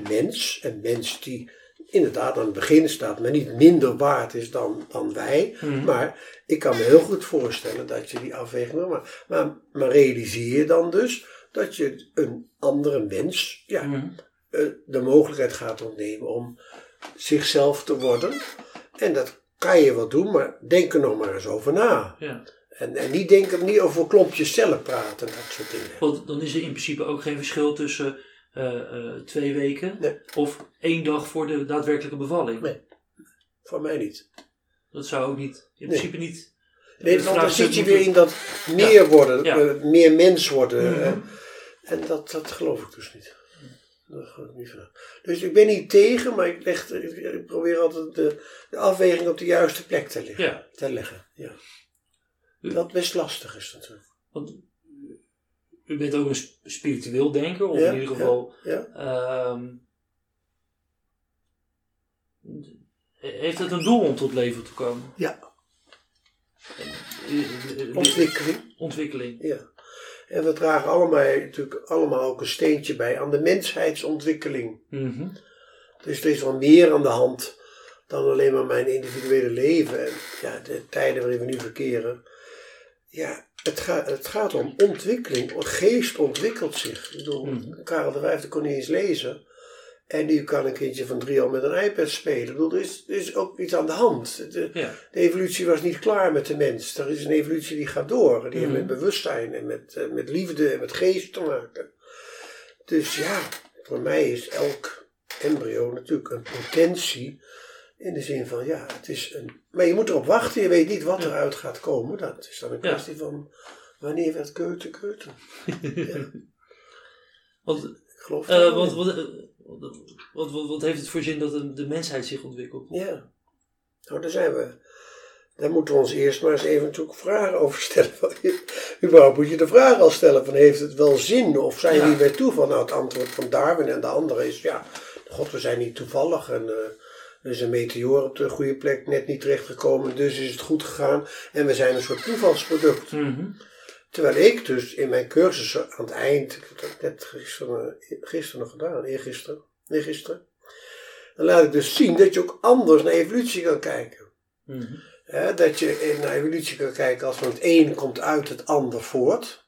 mens, een mens die inderdaad aan het begin staat, maar niet minder waard is dan, dan wij. Mhm. Maar ik kan me heel goed voorstellen dat je die afweging maakt. Maar, maar, realiseer je dan dus dat je een andere mens ja, Mhm. De mogelijkheid gaat ontnemen om zichzelf te worden. En dat kan je wel doen, maar denk er nog maar eens over na. ja. En, en niet denken, niet over klompjes cellen praten, dat soort dingen. Want dan is er in principe ook geen verschil tussen eh, eh, twee weken Nee. of één dag voor de daadwerkelijke bevalling. Nee. Voor mij niet. Dat zou ook niet, in Nee. principe niet. Nee, want dan zit je weer in dat meer worden, Ja. eh, meer mens worden. Mhm. eh, en dat, dat geloof ik dus niet. Dat geloof ik niet van. Dus ik ben niet tegen, maar ik, leg, ik, probeer altijd de, de afweging op de juiste plek te, leggen, Ja, te leggen. Ja. Dat best lastig is natuurlijk. want u bent ook een sp- spiritueel denker, of Ja, in ieder geval. Ja? ehm, heeft het een doel om tot leven te komen? Ja. Eh, eh, Ontwikkeling. Ontwikkeling. Ja. En we dragen allemaal, natuurlijk allemaal ook een steentje bij aan de menshheidsontwikkeling. Mhm. Dus er is wel meer aan de hand dan alleen maar mijn individuele leven. En ja, de tijden waarin we nu verkeren. Ja, het, gaat het gaat om ontwikkeling. Geest ontwikkelt zich. Ik bedoel, Mhm. Karel de Vijfde kon niet eens lezen. En nu kan een kindje van drie al met een iPad spelen. Ik bedoel, er is, er is ook iets aan de hand. De, Ja. de evolutie was niet klaar met de mens. Er is een evolutie die gaat door. Die heeft Mhm. met bewustzijn en met, eh, met liefde en met geest te maken. Dus ja, voor mij is elk embryo natuurlijk een potentie. In de zin van, ja, het is een... Maar je moet erop wachten. Je weet niet wat eruit gaat komen. Dat is dan een Ja. kwestie van... Wanneer werd Keuten Keuten? Ja, Want, ik geloof eh, dat wat, eh, wat, wat, wat, heeft het voor zin dat de, de mensheid zich ontwikkelt? Ja. Nou, daar zijn we. Daar moeten we ons eerst maar eens even natuurlijk vragen over stellen. Überhaupt moet je de vraag al stellen van heeft het wel zin of zijn we Ja. hier bij toeval? Nou, het antwoord van Darwin en de andere is ja, god we zijn niet toevallig en eh, er is een meteoor op de goede plek net niet terechtgekomen, dus is het goed gegaan en we zijn een soort toevalsproduct. Mhm. Terwijl ik dus in mijn cursus aan het eind, ik heb dat net gisteren, gisteren nog gedaan, eergisteren, nee gisteren, dan laat ik dus zien dat je ook anders naar evolutie kan kijken. Mhm. Dat je naar evolutie kan kijken als van het een komt uit het ander voort.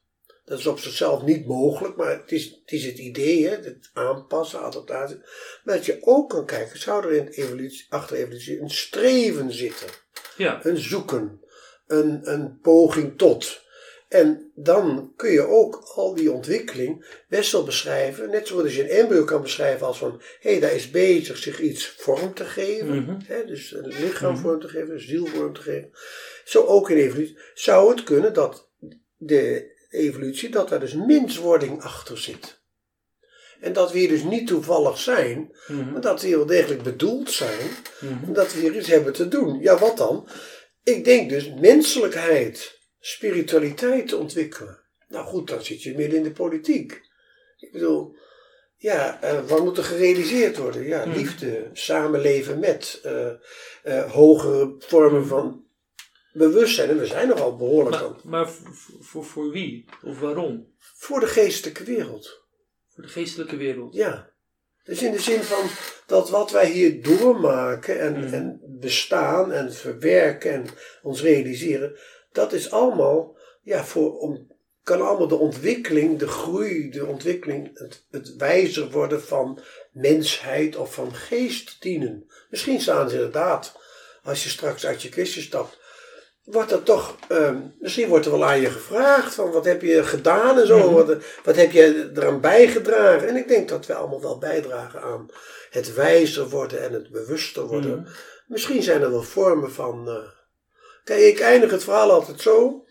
Dat is op zichzelf niet mogelijk, maar het is het, is het idee, hè, het aanpassen, adaptatie. Maar dat je ook kan kijken, zou er in evolutie, achter evolutie een streven zitten? Ja. Een zoeken, een, een poging tot. En dan kun je ook al die ontwikkeling best wel beschrijven, net zoals je een embryo kan beschrijven als van, hé, hey, daar is bezig zich iets vorm te geven. Mhm. Hè, dus een lichaam vorm te geven, een ziel vorm te geven. Zo ook in evolutie. Zou het kunnen dat de evolutie, dat daar dus menswording achter zit. En dat we hier dus niet toevallig zijn, Mhm. maar dat we hier wel degelijk bedoeld zijn. Mhm. En dat we hier iets hebben te doen. Ja, wat dan? Ik denk dus menselijkheid, spiritualiteit te ontwikkelen. Nou goed, dan zit je midden in de politiek. Ik bedoel, ja, eh, wat moet er gerealiseerd worden? Ja, Mhm. liefde, samenleven met eh, eh, hogere vormen van bewustzijn. En we zijn nogal behoorlijk Maar, aan. maar voor, wie? Of waarom? Voor de geestelijke wereld. Voor de geestelijke wereld. Ja. Dus in de zin van dat wat wij hier doormaken en, Mhm. en bestaan en verwerken en ons realiseren, dat is allemaal, ja, voor, om, kan allemaal de ontwikkeling, de groei, de ontwikkeling, het, het wijzer worden van mensheid of van geest dienen. Misschien staan ze inderdaad, als je straks uit je kistje stapt, wordt er toch, ehm, misschien wordt er wel aan je gevraagd van wat heb je gedaan en zo, Mhm. wat, wat heb je eraan bijgedragen. En ik denk dat we allemaal wel bijdragen aan het wijzer worden en het bewuster worden. Mhm. Misschien zijn er wel vormen van. eh, Kijk, ik eindig het verhaal altijd zo.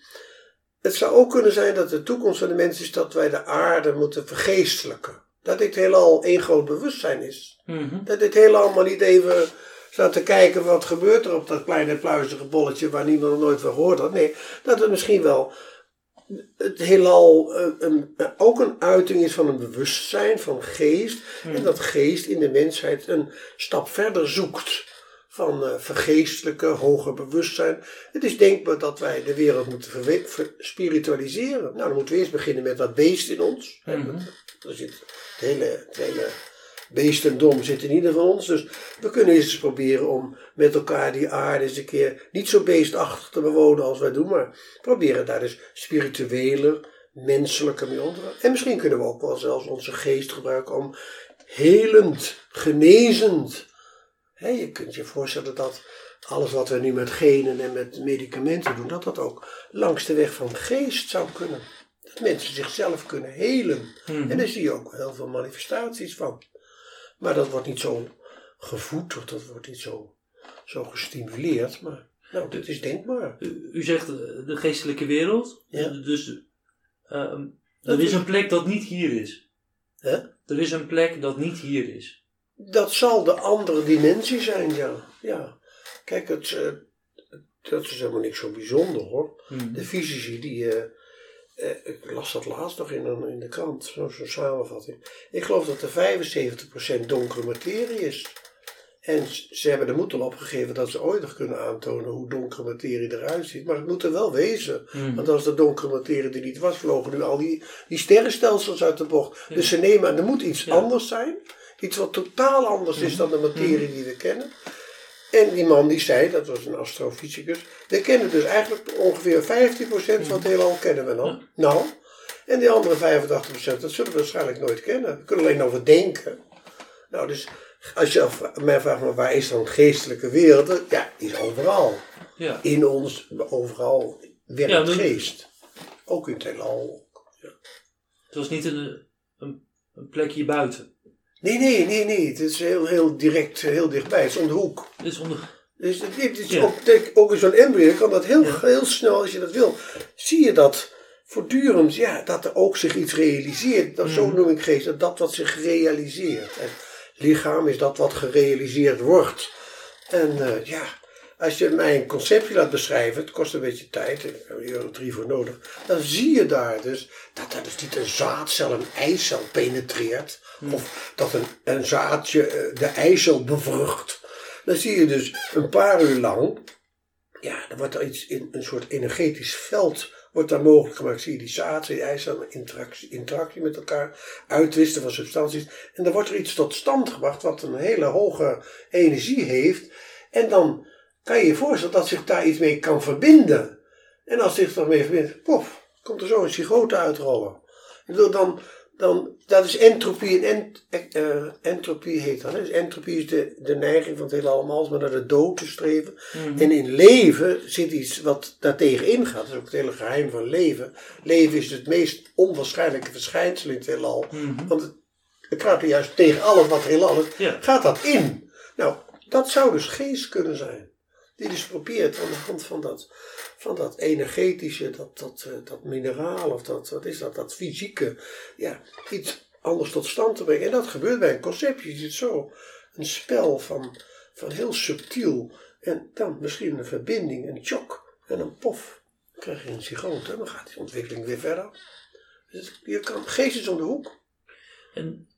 Het zou ook kunnen zijn dat de toekomst van de mens is dat wij de aarde moeten vergeestelijken. Dat dit heelal één groot bewustzijn is. Mhm. Dat dit heelal maar niet even staat te kijken wat gebeurt er op dat kleine pluizige bolletje waar niemand nog nooit van gehoord had. Nee, dat het misschien wel het heelal eh, een, ook een uiting is van een bewustzijn, van geest. En dat geest in de mensheid een stap verder zoekt van eh vergeestelijke, hoger bewustzijn. Het is denkbaar dat wij de wereld moeten spiritualiseren. Nou, dan moeten we eerst beginnen met dat beest in ons. Mhm. dat- Er zit het hele, het hele beestendom zit in ieder van ons. Dus we kunnen eerst eens proberen om met elkaar die aarde eens een keer niet zo beestachtig te bewonen als wij doen, maar proberen daar dus spiritueler, menselijker mee om te gaan. En misschien kunnen we ook wel zelfs onze geest gebruiken om helend, genezend. Je kunt je voorstellen dat alles wat we nu met genen en met medicamenten doen, dat dat ook langs de weg van geest zou kunnen. Dat mensen zichzelf kunnen helen. Mhm. En daar zie je ook heel veel manifestaties van. Maar dat wordt niet zo gevoed of dat wordt niet zo, zo gestimuleerd. Maar nou, dit is denkbaar. U, u zegt eh, de geestelijke wereld. Ja. Dus Dat er is een plek dat niet hier is. Hè? Er is een plek dat niet hier is. Dat zal de andere dimensie zijn, ja. ja. Kijk, het, eh, dat is helemaal niks zo bijzonder hoor. Mhm. De fysici die. eh, eh, ik las dat laatst nog in, een, in de krant, zo- zo'n samenvatting. Ik geloof dat er 75% donkere materie is. En ze hebben de moed al opgegeven dat ze ooit nog kunnen aantonen hoe donkere materie eruit ziet. Maar het moet er wel wezen. Mhm. Want als de donkere materie er niet was, vlogen nu al die, die sterrenstelsels uit de bocht. Ja. Dus ze nemen aan, er moet iets Ja. anders zijn. Iets wat totaal anders is Mhm. dan de materie die we kennen. En die man die zei, dat was een astrofysicus, we kennen dus eigenlijk ongeveer 15% van het heelal kennen we nog. Ja. Nou, en die andere 85% dat zullen we waarschijnlijk nooit kennen. We kunnen alleen over denken. Nou, dus als je mij vraagt, maar waar is dan geestelijke wereld? Ja, die is overal. Ja. In ons, overal werkt Ja, dan- geest. Ook in het heelal. Het was niet een, een, een plekje buiten. Nee, nee, nee, nee. Het is heel, heel direct, heel dichtbij. Het is om de hoek. Het is onder... Dus het, is Ja. ook, ook in zo'n embryo kan dat heel, Ja. heel snel, als je dat wil, zie je dat voortdurend, ja, dat er ook zich iets realiseert. Dat, Zo Mhm. noem ik geest, dat dat wat zich realiseert. En lichaam is dat wat gerealiseerd wordt. En eh, ja, als je mij een conceptje laat beschrijven, het kost een beetje tijd, ik heb er drie voor nodig, dan zie je daar dus dat dat dus niet een zaadcel een eicel penetreert, of dat een, zaadje eh, de eicel bevrucht. Dan zie je dus een paar uur lang, ja, dan wordt er iets in een soort energetisch veld wordt daar mogelijk gemaakt. Zie je die zaad, die eicel, interactie, interactie met elkaar, uitwisten van substanties. En dan wordt er iets tot stand gebracht wat een hele hoge energie heeft. En dan kan je je voorstellen dat zich daar iets mee kan verbinden. En als zich daarmee verbindt, pof, komt er zo een cigote uitrollen. Ik bedoel, dan, dan, dat is entropie. En ent, eh, entropie heet dat. hè. Dus entropie is de, de neiging van het hele allemaal, maar naar de dood te streven. Mhm. En in leven zit iets wat daartegen ingaat. Dat is ook het hele geheim van leven. Leven is het meest onwaarschijnlijke verschijnsel in het heelal. Mhm. Want het, het gaat er juist tegen alles wat heelal is, Ja. gaat dat in. Nou, dat zou dus geest kunnen zijn. Die dus probeert aan de hand van dat, van dat energetische, dat, dat, eh, dat mineraal of dat, wat is dat, dat fysieke, ja, iets anders tot stand te brengen. En dat gebeurt bij een conceptje. Je ziet zo een spel van, van heel subtiel en dan misschien een verbinding, een chok en een pof. Dan krijg je een cigoot en dan gaat die ontwikkeling weer verder. Dus je kan, geest is om de hoek. En,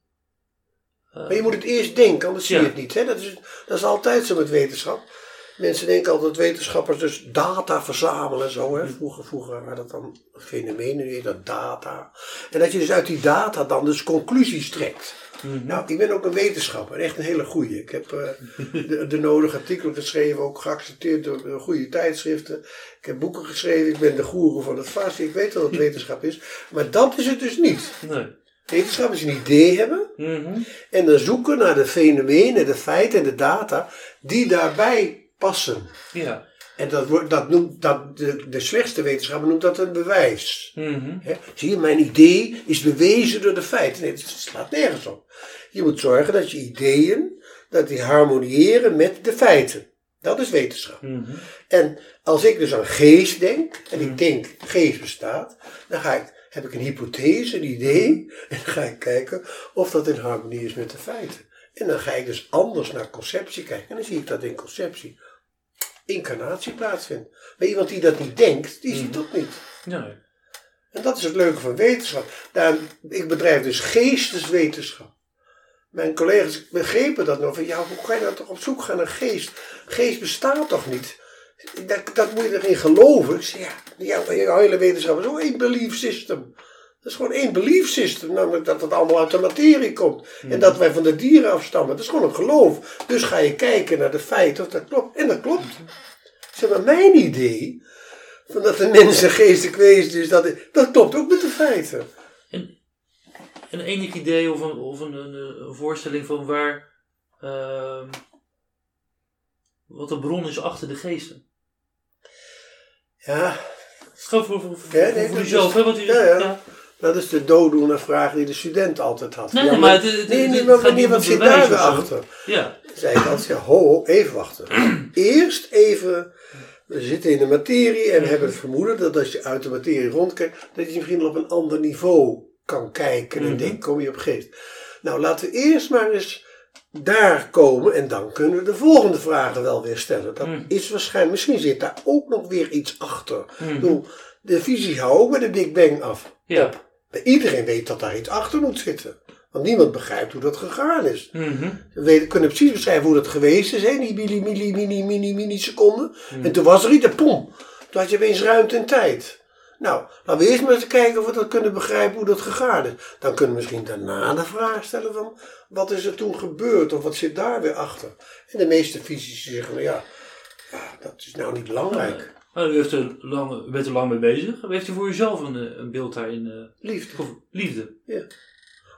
eh, Maar je moet het eerst denken, anders zie je Ja. het niet. Hè? Dat, is, dat is altijd zo met wetenschap. Mensen denken altijd dat wetenschappers dus data verzamelen en zo. Hè? Vroeger, vroeger waren dat dan fenomenen, nu dat data. En dat je dus uit die data dan dus conclusies trekt. mhm. Nou, ik ben ook een wetenschapper, echt een hele goeie. Ik heb eh, de, de nodige artikelen geschreven, ook geaccepteerd door, door goede tijdschriften. Ik heb boeken geschreven, ik ben de goeroe van het vast. Ik weet wat het wetenschap is. Maar dat is het dus niet. Nee. Wetenschap is een idee hebben. Mhm. En dan zoeken naar de fenomenen, de feiten en de data die daarbij passen. Ja. En dat, wordt, dat noemt, dat, de, de slechtste wetenschapper noemt dat een bewijs. Mhm. Zie je, mijn idee is bewezen door de feiten. Nee, het slaat nergens op. Je moet zorgen dat je ideeën, dat die harmoniëren met de feiten. Dat is wetenschap. Mhm. En als ik dus aan geest denk, en ik denk geest bestaat, dan ga ik, heb ik een hypothese, een idee, en dan ga ik kijken of dat in harmonie is met de feiten. En dan ga ik dus anders naar conceptie kijken. En dan zie ik dat in conceptie incarnatie plaatsvindt. Maar iemand die dat niet denkt, die ziet dat niet. Nee. En dat is het leuke van wetenschap. Daar, ik bedrijf dus geesteswetenschap. Mijn collega's begrepen dat nog. Van, ja, hoe kan je nou toch op zoek gaan naar geest? Geest bestaat toch niet? Dat, dat moet je erin geloven. Ik zeg, ja, jouw, jouw hele wetenschap is ook één belief system. Dat is gewoon één belief system. Namelijk dat het allemaal uit de materie komt. En dat wij van de dieren afstammen. Dat is gewoon een geloof. Dus ga je kijken naar de feiten of dat klopt. En dat klopt. Zeg maar, mijn idee van dat de mens een geestelijk wezen is, dat, dat klopt ook met de feiten. En, een enig idee of een, of een, een, een voorstelling van waar. ehm, wat de bron is achter de geesten. Ja, Het is gewoon voor, voor, voor, Ja, nee, voor jezelf, hè? Ja. ja. Dat is de dooddoener vraag die de student altijd had. Nee, Ja, maar het- het- nee, maar wanneer, wat zit daar weer achter? ja. zei ik altijd, ja, ho, ho, even wachten. Eerst even, we zitten in de materie en hebben het vermoeden dat als je uit de materie rondkijkt, dat je misschien op een ander niveau kan kijken en Mhm. denken, kom je op geest. Nou, laten we eerst maar eens daar komen en dan kunnen we de volgende vragen wel weer stellen. Dat Mhm. is waarschijnlijk, misschien zit daar ook nog weer iets achter. Mhm. Ik bedoel, de fysica houdt ook bij de Big Bang af. Ja. Op. Iedereen weet dat daar iets achter moet zitten. Want niemand begrijpt hoe dat gegaan is. Mhm. We kunnen precies beschrijven hoe dat geweest is, hè? die milli, milli, mini, mini, milliseconden. Hmm. En toen was er iets, en pom. Toen had je opeens ruimte en tijd. Nou, laten we eerst maar eens kijken of we dat kunnen begrijpen hoe dat gegaan is. Dan kunnen we misschien daarna de vraag stellen van, wat is er toen gebeurd? Of wat zit daar weer achter? En de meeste fysici zeggen, nou ja, ja dat is nou niet belangrijk. Nou, u, heeft er lang, bent er lang mee bezig. Heeft u voor uzelf een, eh, een beeld daarin? eh, Liefde. of liefde?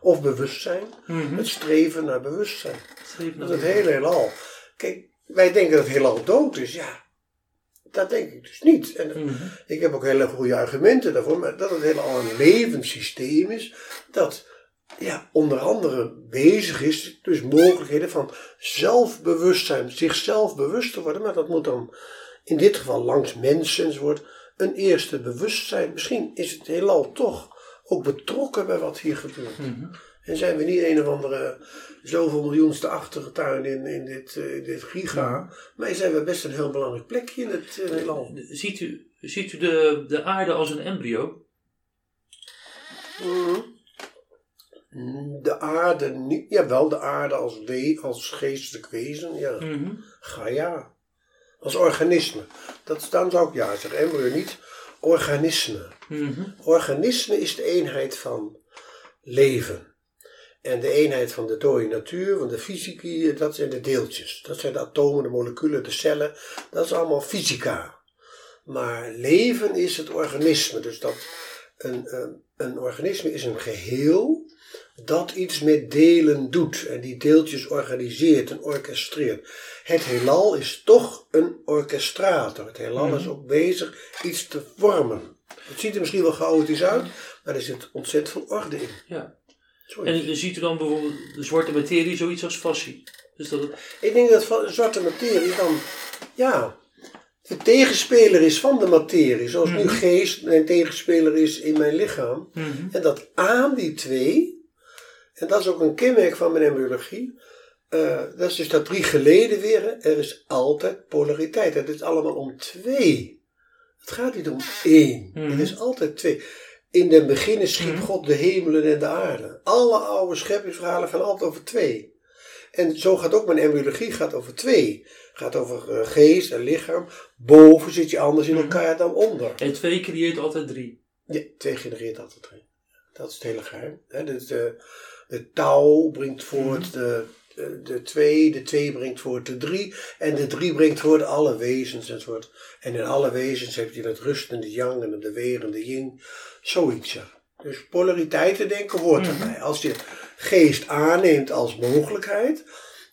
Of bewustzijn. Mhm. Het streven naar bewustzijn. Streven Dat naar is het hele heelal. Kijk, wij denken dat het heelal dood is. Ja, dat denk ik dus niet. En Mhm. ik heb ook hele goede argumenten daarvoor. Maar dat het heelal een levend systeem is. Dat ja, onder andere bezig is. Dus mogelijkheden van zelfbewustzijn. Zichzelf bewust te worden. Maar dat moet dan in dit geval langs mensen enzovoort. Een eerste bewustzijn. Misschien is het heelal toch ook betrokken bij wat hier gebeurt. Mhm. En zijn we niet een of andere zoveel miljoenste achtertuin in, in, dit, eh, in dit giga. Maar zijn we best een heel belangrijk plekje in het uh, heelal. Ziet u, ziet u de, de aarde als een embryo? Mhm. De aarde niet. Jawel, de aarde als, we, als geestelijk wezen. Ja. Mhm. Gaia. Als organisme. Dat, dan zou ik ja zeggen. Embryo niet. Organisme. Mhm. Organisme is de eenheid van leven. En de eenheid van de dode natuur, van de fysica, dat zijn de deeltjes. Dat zijn de atomen, de moleculen, de cellen. Dat is allemaal fysica. Maar leven is het organisme. Dus dat een, een, een organisme is een geheel dat iets met delen doet. En die deeltjes organiseert en orchestreert. Het heelal is toch een orchestrator. Het heelal is ook bezig iets te vormen. Het ziet er misschien wel chaotisch uit, maar er zit ontzettend veel orde in. Ja. En ziet u dan bijvoorbeeld de zwarte materie zoiets als fascie? Dus dat het, Ik denk dat zwarte materie dan, ja, de tegenspeler is van de materie. Zoals nu geest mijn tegenspeler is in mijn lichaam. Mhm. En dat aan die twee, en dat is ook een kenmerk van mijn embryologie. Eh, dat is dus dat drie geleden weer. Er is altijd polariteit. Het is allemaal om twee. Het gaat niet om één. Mhm. Het is altijd twee. In den beginnen schiep Mhm. God de hemelen en de aarde. Alle oude scheppingsverhalen gaan altijd over twee. En zo gaat ook mijn embryologie gaat over twee. Gaat over eh, geest en lichaam. Boven zit je anders in Mhm. elkaar dan onder. en twee creëert altijd drie. Ja, twee genereert altijd drie. Dat is het hele geheim. Hè, dus de, de touw brengt voort de, de, de twee, de twee brengt voort de drie, en de drie brengt voort alle wezens enzovoort. En in alle wezens heb je het rustende yang en de werende yin, zoiets ja. Dus polariteiten denken hoort erbij. Als je geest aanneemt als mogelijkheid,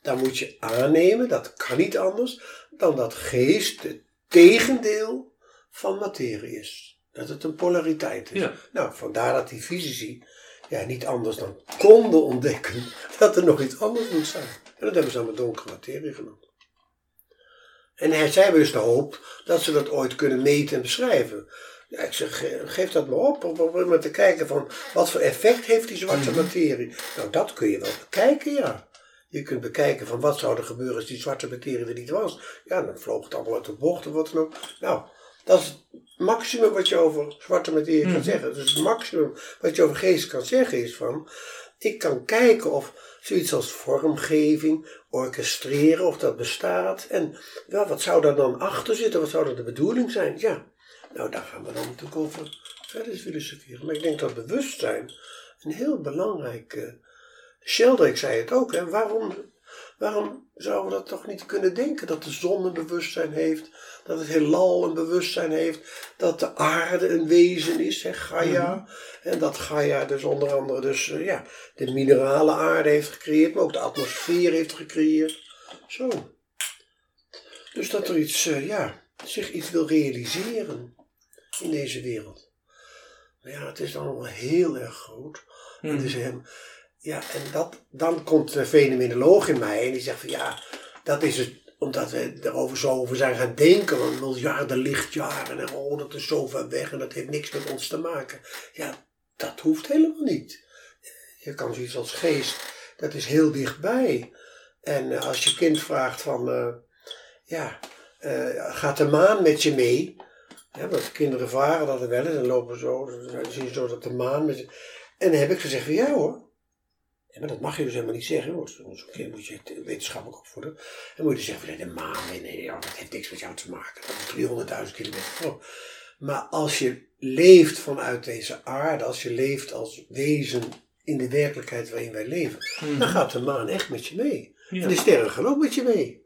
dan moet je aannemen, dat kan niet anders, dan dat geest het tegendeel van materie is. Dat het een polariteit is. Ja. Nou, vandaar dat die fysici ja, niet anders dan konden ontdekken dat er nog iets anders moet zijn. En dat hebben ze dan met donkere materie genoemd. En hij zei dus de hoop dat ze dat ooit kunnen meten en beschrijven. Ja, ik zeg, ge- geef dat maar op, om, om maar te kijken van wat voor effect heeft die zwarte materie. Nou, dat kun je wel bekijken, ja. Je kunt bekijken van wat zou er gebeuren als die zwarte materie er niet was. Ja, dan vloog het allemaal uit de bocht of wat dan ook. Nou, dat is het maximum wat je over zwarte materie kan Mhm. zeggen. Dus het maximum wat je over geest kan zeggen is van... Ik kan kijken of zoiets als vormgeving, orchestreren, of dat bestaat. En ja, wat zou daar dan achter zitten? Wat zou er de bedoeling zijn? Ja, nou daar gaan we dan natuurlijk over verder filosoferen. Maar ik denk dat bewustzijn een heel belangrijk... Sheldrake zei het ook. Hè? Waarom, waarom zouden we dat toch niet kunnen denken? Dat de zon een bewustzijn heeft. Dat het heelal een bewustzijn heeft. Dat de aarde een wezen is, hè? Gaia. En dat Gaia dus onder andere dus, eh, ja, de minerale aarde heeft gecreëerd. Maar ook de atmosfeer heeft gecreëerd. Zo. Dus dat er iets, eh, ja, zich iets wil realiseren. in deze wereld. Maar ja, het is dan wel heel erg groot. Het is hem, ja, en dat, dan komt de fenomenoloog in mij en die zegt van ja, dat is het omdat we erover zo over zijn gaan denken, van miljarden lichtjaren en oh, dat is zo ver weg en dat heeft niks met ons te maken. Ja, dat hoeft helemaal niet. Je kan zoiets als geest, dat is heel dichtbij. En eh, als je kind vraagt van, uh, ja, uh, gaat de maan met je mee? Ja, want kinderen varen dat er wel eens en lopen zo, dan zie je zo dat de maan met je... En dan heb ik gezegd ja hoor, ja, maar dat mag je dus helemaal niet zeggen. Zo'n kind moet je wetenschappelijk opvoeden. Dan moet je zeggen van nee, de maan, nee, nee, dat heeft niks met jou te maken. Dat is 300.000 kilometer voor. Maar als je leeft vanuit deze aarde, als je leeft als wezen in de werkelijkheid waarin wij leven, Mhm. dan gaat de maan echt met je mee. Ja. En de sterren gaan ook met je mee.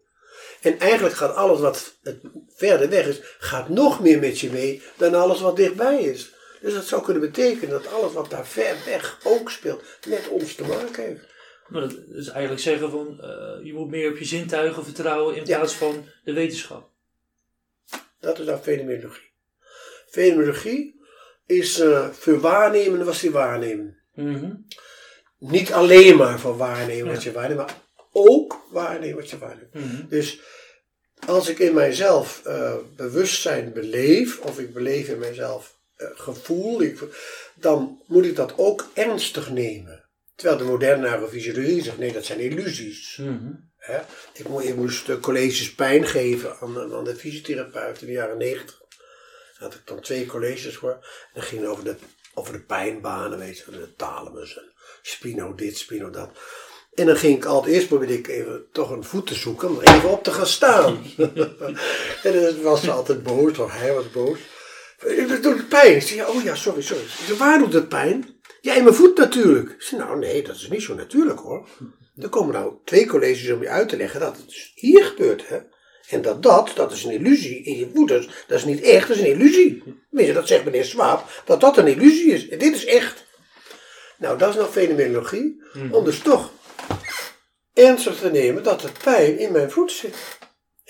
En eigenlijk gaat alles wat het verder weg is, gaat nog meer met je mee dan alles wat dichtbij is. Dus dat zou kunnen betekenen dat alles wat daar ver weg ook speelt, met ons te maken heeft. Maar dat is eigenlijk zeggen van, eh, je moet meer op je zintuigen vertrouwen in Ja. plaats van de wetenschap. Dat is dan fenomenologie. Fenomenologie is eh voor waarnemen wat je waarnemen. Niet alleen maar voor waarnemen wat je waarneemt, maar ook waarnemen wat je waarneemt. Mhm. Dus als ik in mijzelf eh, bewustzijn beleef, of ik beleef in mijzelf gevoel, ik, dan moet ik dat ook ernstig nemen. Terwijl de moderne neurofysiologie zegt, nee, dat zijn illusies. Hè? Ik, mo- ik moest eh, colleges pijn geven aan, aan de fysiotherapeut in de jaren negentig. Daar had ik dan twee colleges voor. En dat ging over de, over de pijnbanen, weet je, de thalamus en spino dit, spino dat. En dan ging ik altijd, eerst probeerde ik even toch een voet te zoeken om even op te gaan staan. en dan was ze altijd boos, of hij was boos. Dat doet pijn. Ik zei, oh ja, sorry, sorry. Ik zei, waar doet het pijn? Ja, in mijn voet natuurlijk. Ik zei, nou nee, dat is niet zo natuurlijk hoor. Er komen nou twee colleges om je uit te leggen dat het dus hier gebeurt. Hè? En dat dat, dat is een illusie in je voet. Dat is, dat is niet echt, dat is een illusie. Tenminste, dat zegt meneer Swaap, dat dat een illusie is. En dit is echt. Nou, dat is nou fenomenologie. Om dus toch ernstig te nemen dat het pijn in mijn voet zit.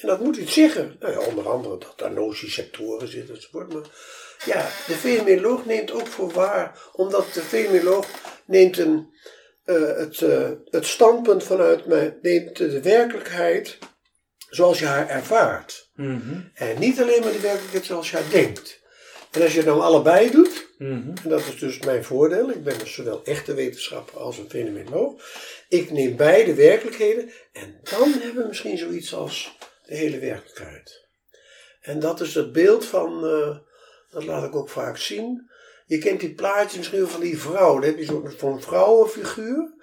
En dat moet iets zeggen. Nou ja, onder andere dat daar nociceptoren zitten enzovoort. Maar ja, de fenomenoloog neemt ook voor waar. Omdat de fenomenoloog neemt een, eh, het, eh, het standpunt vanuit mij, neemt de werkelijkheid zoals je haar ervaart. Mhm. En niet alleen maar de werkelijkheid zoals je haar denkt. En als je het nou allebei doet, Mhm. en dat is dus mijn voordeel. Ik ben dus zowel echte wetenschapper als een fenomenoloog. Ik neem beide werkelijkheden en dan hebben we misschien zoiets als de hele werkelijkheid. En dat is het beeld van, eh, dat laat ik ook vaak zien. Je kent die plaatjes wel van die vrouw. Dan heb je zo'n vrouwenfiguur.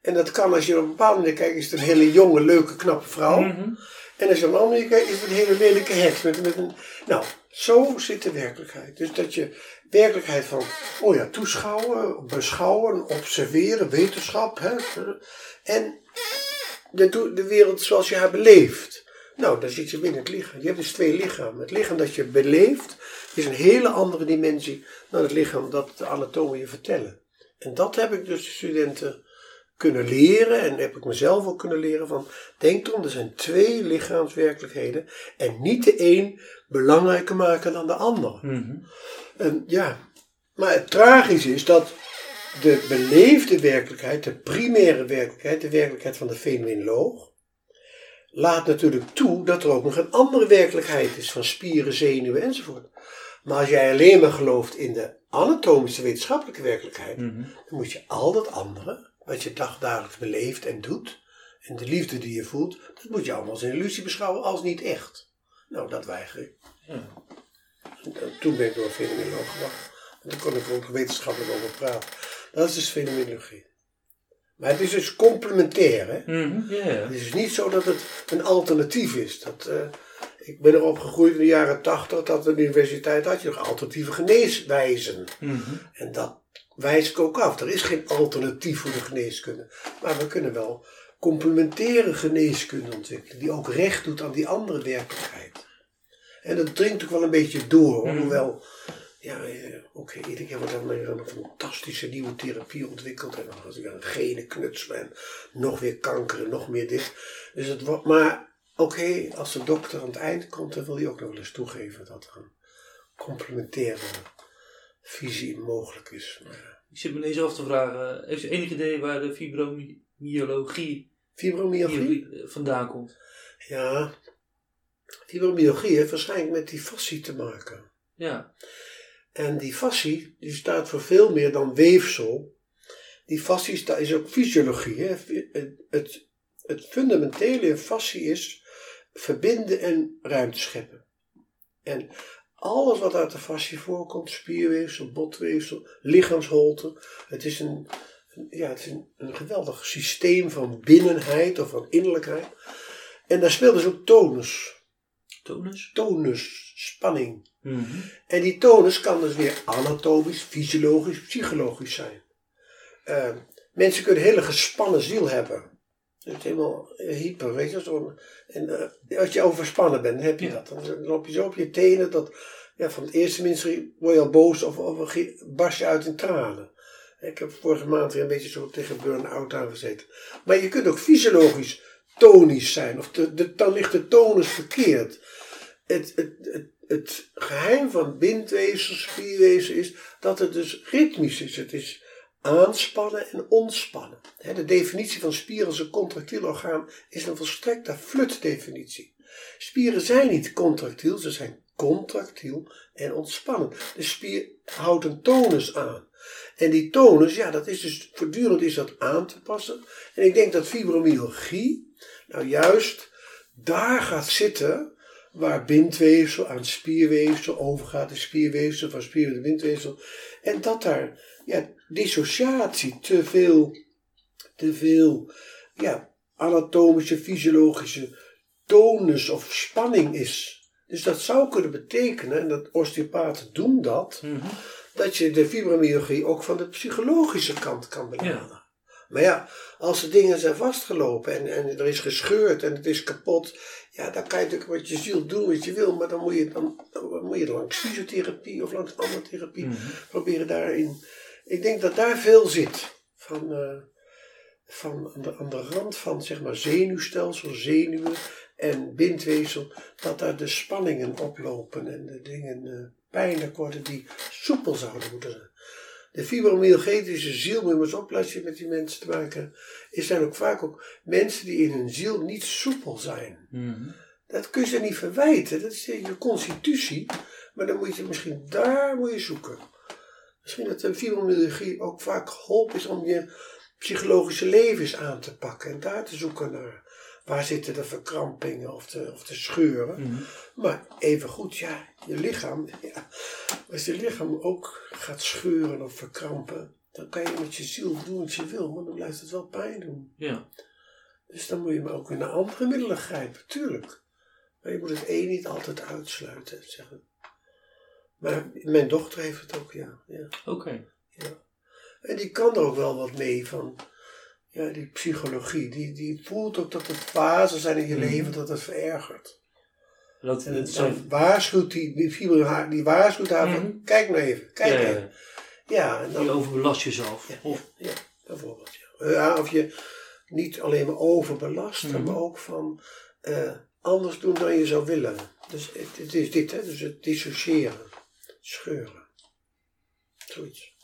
En dat kan als je op een bepaalde manier kijkt, is het een hele jonge, leuke, knappe vrouw. Mhm. En als je op een andere manier kijkt, is het een hele lelijke heks. Met, met een, nou, zo zit de werkelijkheid. Dus dat je werkelijkheid van, oh ja, toeschouwen, beschouwen, observeren, wetenschap. Hè, en de, de wereld zoals je haar beleeft. Nou, daar zit je binnen het lichaam. Je hebt dus twee lichamen. Het lichaam dat je beleeft is een hele andere dimensie dan het lichaam dat de anatomen je vertellen. En dat heb ik dus de studenten kunnen leren en heb ik mezelf ook kunnen leren van denk erom, er zijn twee lichaamswerkelijkheden en niet de een belangrijker maken dan de ander. Mhm. En ja, maar het tragische is dat de beleefde werkelijkheid, de primaire werkelijkheid, de werkelijkheid van de fenomenoloog, laat natuurlijk toe dat er ook nog een andere werkelijkheid is van spieren, zenuwen enzovoort. Maar als jij alleen maar gelooft in de anatomische wetenschappelijke werkelijkheid, Mhm. dan moet je al dat andere, wat je dagdagelijks beleeft en doet, en de liefde die je voelt, dat moet je allemaal als een illusie beschouwen als niet echt. Nou, dat weiger ik. Ja. En toen ben ik door een fenomenoloog gebracht. En toen kon ik ook wetenschappelijk over praten. Dat is dus fenomenologie. Maar het is dus complementair. Hè? Mhm. Het is dus niet zo dat het een alternatief is. Dat, eh, ik ben erop gegroeid in de jaren tachtig dat de universiteit had je nog alternatieve geneeswijzen. Mhm. En dat wijs ik ook af. Er is geen alternatief voor de geneeskunde. Maar we kunnen wel complementaire geneeskunde ontwikkelen. Die ook recht doet aan die andere werkelijkheid. En dat dringt ook wel een beetje door. Mhm. Hoewel, ja, eh, oké, keer wordt er weer een fantastische nieuwe therapie ontwikkeld. En dan er weer een gene knutselen. En nog weer kanker en nog meer dit. Dus het wordt, maar oké, als de dokter aan het eind komt, dan wil hij ook nog wel eens toegeven dat er een complementaire visie mogelijk is. Maar, Ik zit me ineens af te vragen, heeft u enig idee waar de fibromyalgie fibromyalgie? hier vandaan komt? Ja, fibromyalgie heeft waarschijnlijk met die fascie te maken. Ja. En die fascie, die staat voor veel meer dan weefsel. Die fascie is ook fysiologie. Hè? Het, het, fundamentele in fascie is verbinden en ruimte scheppen. En alles wat uit de fascie voorkomt, spierweefsel, botweefsel, lichaamsholte, het is een, een- ja, het is een, een geweldig systeem van binnenheid of van innerlijkheid. En daar speelt dus ook tonus. Tonus? Tonus, spanning. Mhm. En die tonus kan dus weer anatomisch, fysiologisch, psychologisch zijn. Eh, mensen kunnen een hele gespannen ziel hebben. Het is helemaal eh, hyper, weet je. Zo, en eh, als je overspannen bent, dan heb je Ja. dat. Dan loop je zo op je tenen dat ja, van het eerste ministerie word je al boos of, of barst je uit in tranen. Ik heb vorige maand weer een beetje zo tegen burn-out aangezeten. Maar je kunt ook fysiologisch tonisch zijn. Of de, de, dan ligt de tonus verkeerd. Het, het, het, het geheim van bindweefsel, spierweefsel is dat het dus ritmisch is. Het is aanspannen en ontspannen. De definitie van spier als een contractiel orgaan is een volstrekte flutdefinitie. Spieren zijn niet contractiel, ze zijn contractiel en ontspannen. De spier houdt een tonus aan. En die tonus, ja, dat is dus voortdurend is dat aan te passen. En ik denk dat fibromyalgie nou juist daar gaat zitten waar bindweefsel aan spierweefsel overgaat, de spierweefsel van spier naar bindweefsel. En dat daar ja, dissociatie, te veel, te veel ja, anatomische, fysiologische tonus of spanning is. Dus dat zou kunnen betekenen, en dat osteopaten doen dat, Mhm. dat je de fibromyalgie ook van de psychologische kant kan benaderen. Ja. Maar ja, als de dingen zijn vastgelopen en, en er is gescheurd en het is kapot, ja, dan kan je natuurlijk met je ziel doen wat je wil, maar dan moet je, dan, dan moet je langs fysiotherapie of langs andere therapie Mhm. proberen daarin. Ik denk dat daar veel zit van, eh, van aan, de, aan de rand van zeg maar zenuwstelsel, zenuwen en bindweefsel, dat daar de spanningen oplopen en de dingen eh, pijnlijk worden die soepel zouden moeten zijn. De fibromyalgetische ziel, moet je maar eens op als je met die mensen te maken is zijn ook vaak ook mensen die in hun ziel niet soepel zijn. Mhm. Dat kun je ze niet verwijten, dat is je constitutie, maar dan moet je misschien daar moet je zoeken. Misschien dat de fibromyalgie ook vaak geholpen is om je psychologische levens aan te pakken en daar te zoeken naar waar zitten de verkrampingen of de, of de scheuren. Mhm. Maar even goed, ja, je lichaam, ja, als je lichaam ook gaat scheuren of verkrampen, dan kan je met je ziel doen wat je wil, maar dan blijft het wel pijn doen. Ja. Dus dan moet je maar ook naar andere middelen grijpen, tuurlijk. Maar je moet het een niet altijd uitsluiten, zeggen. Maar mijn dochter heeft het ook, ja. ja, Oké. ja. En die kan er ook wel wat mee van, ja, die psychologie. Die, die voelt ook dat er fasen zijn in je Mhm. leven dat het verergert. Dat, En dan zijn... waarschuwt die, die, haar- die waarschuwt haar van, Mhm. kijk nou even, kijk ja, ja, even. Ja, en dan, Je overbelast jezelf. Ja, Of, ja, bijvoorbeeld. Ja. Ja, of je niet alleen maar overbelasten, Mhm. maar ook van eh, anders doen dan je zou willen. Dus het, het is dit, hè? Dus het dissociëren, scheuren. Zoiets.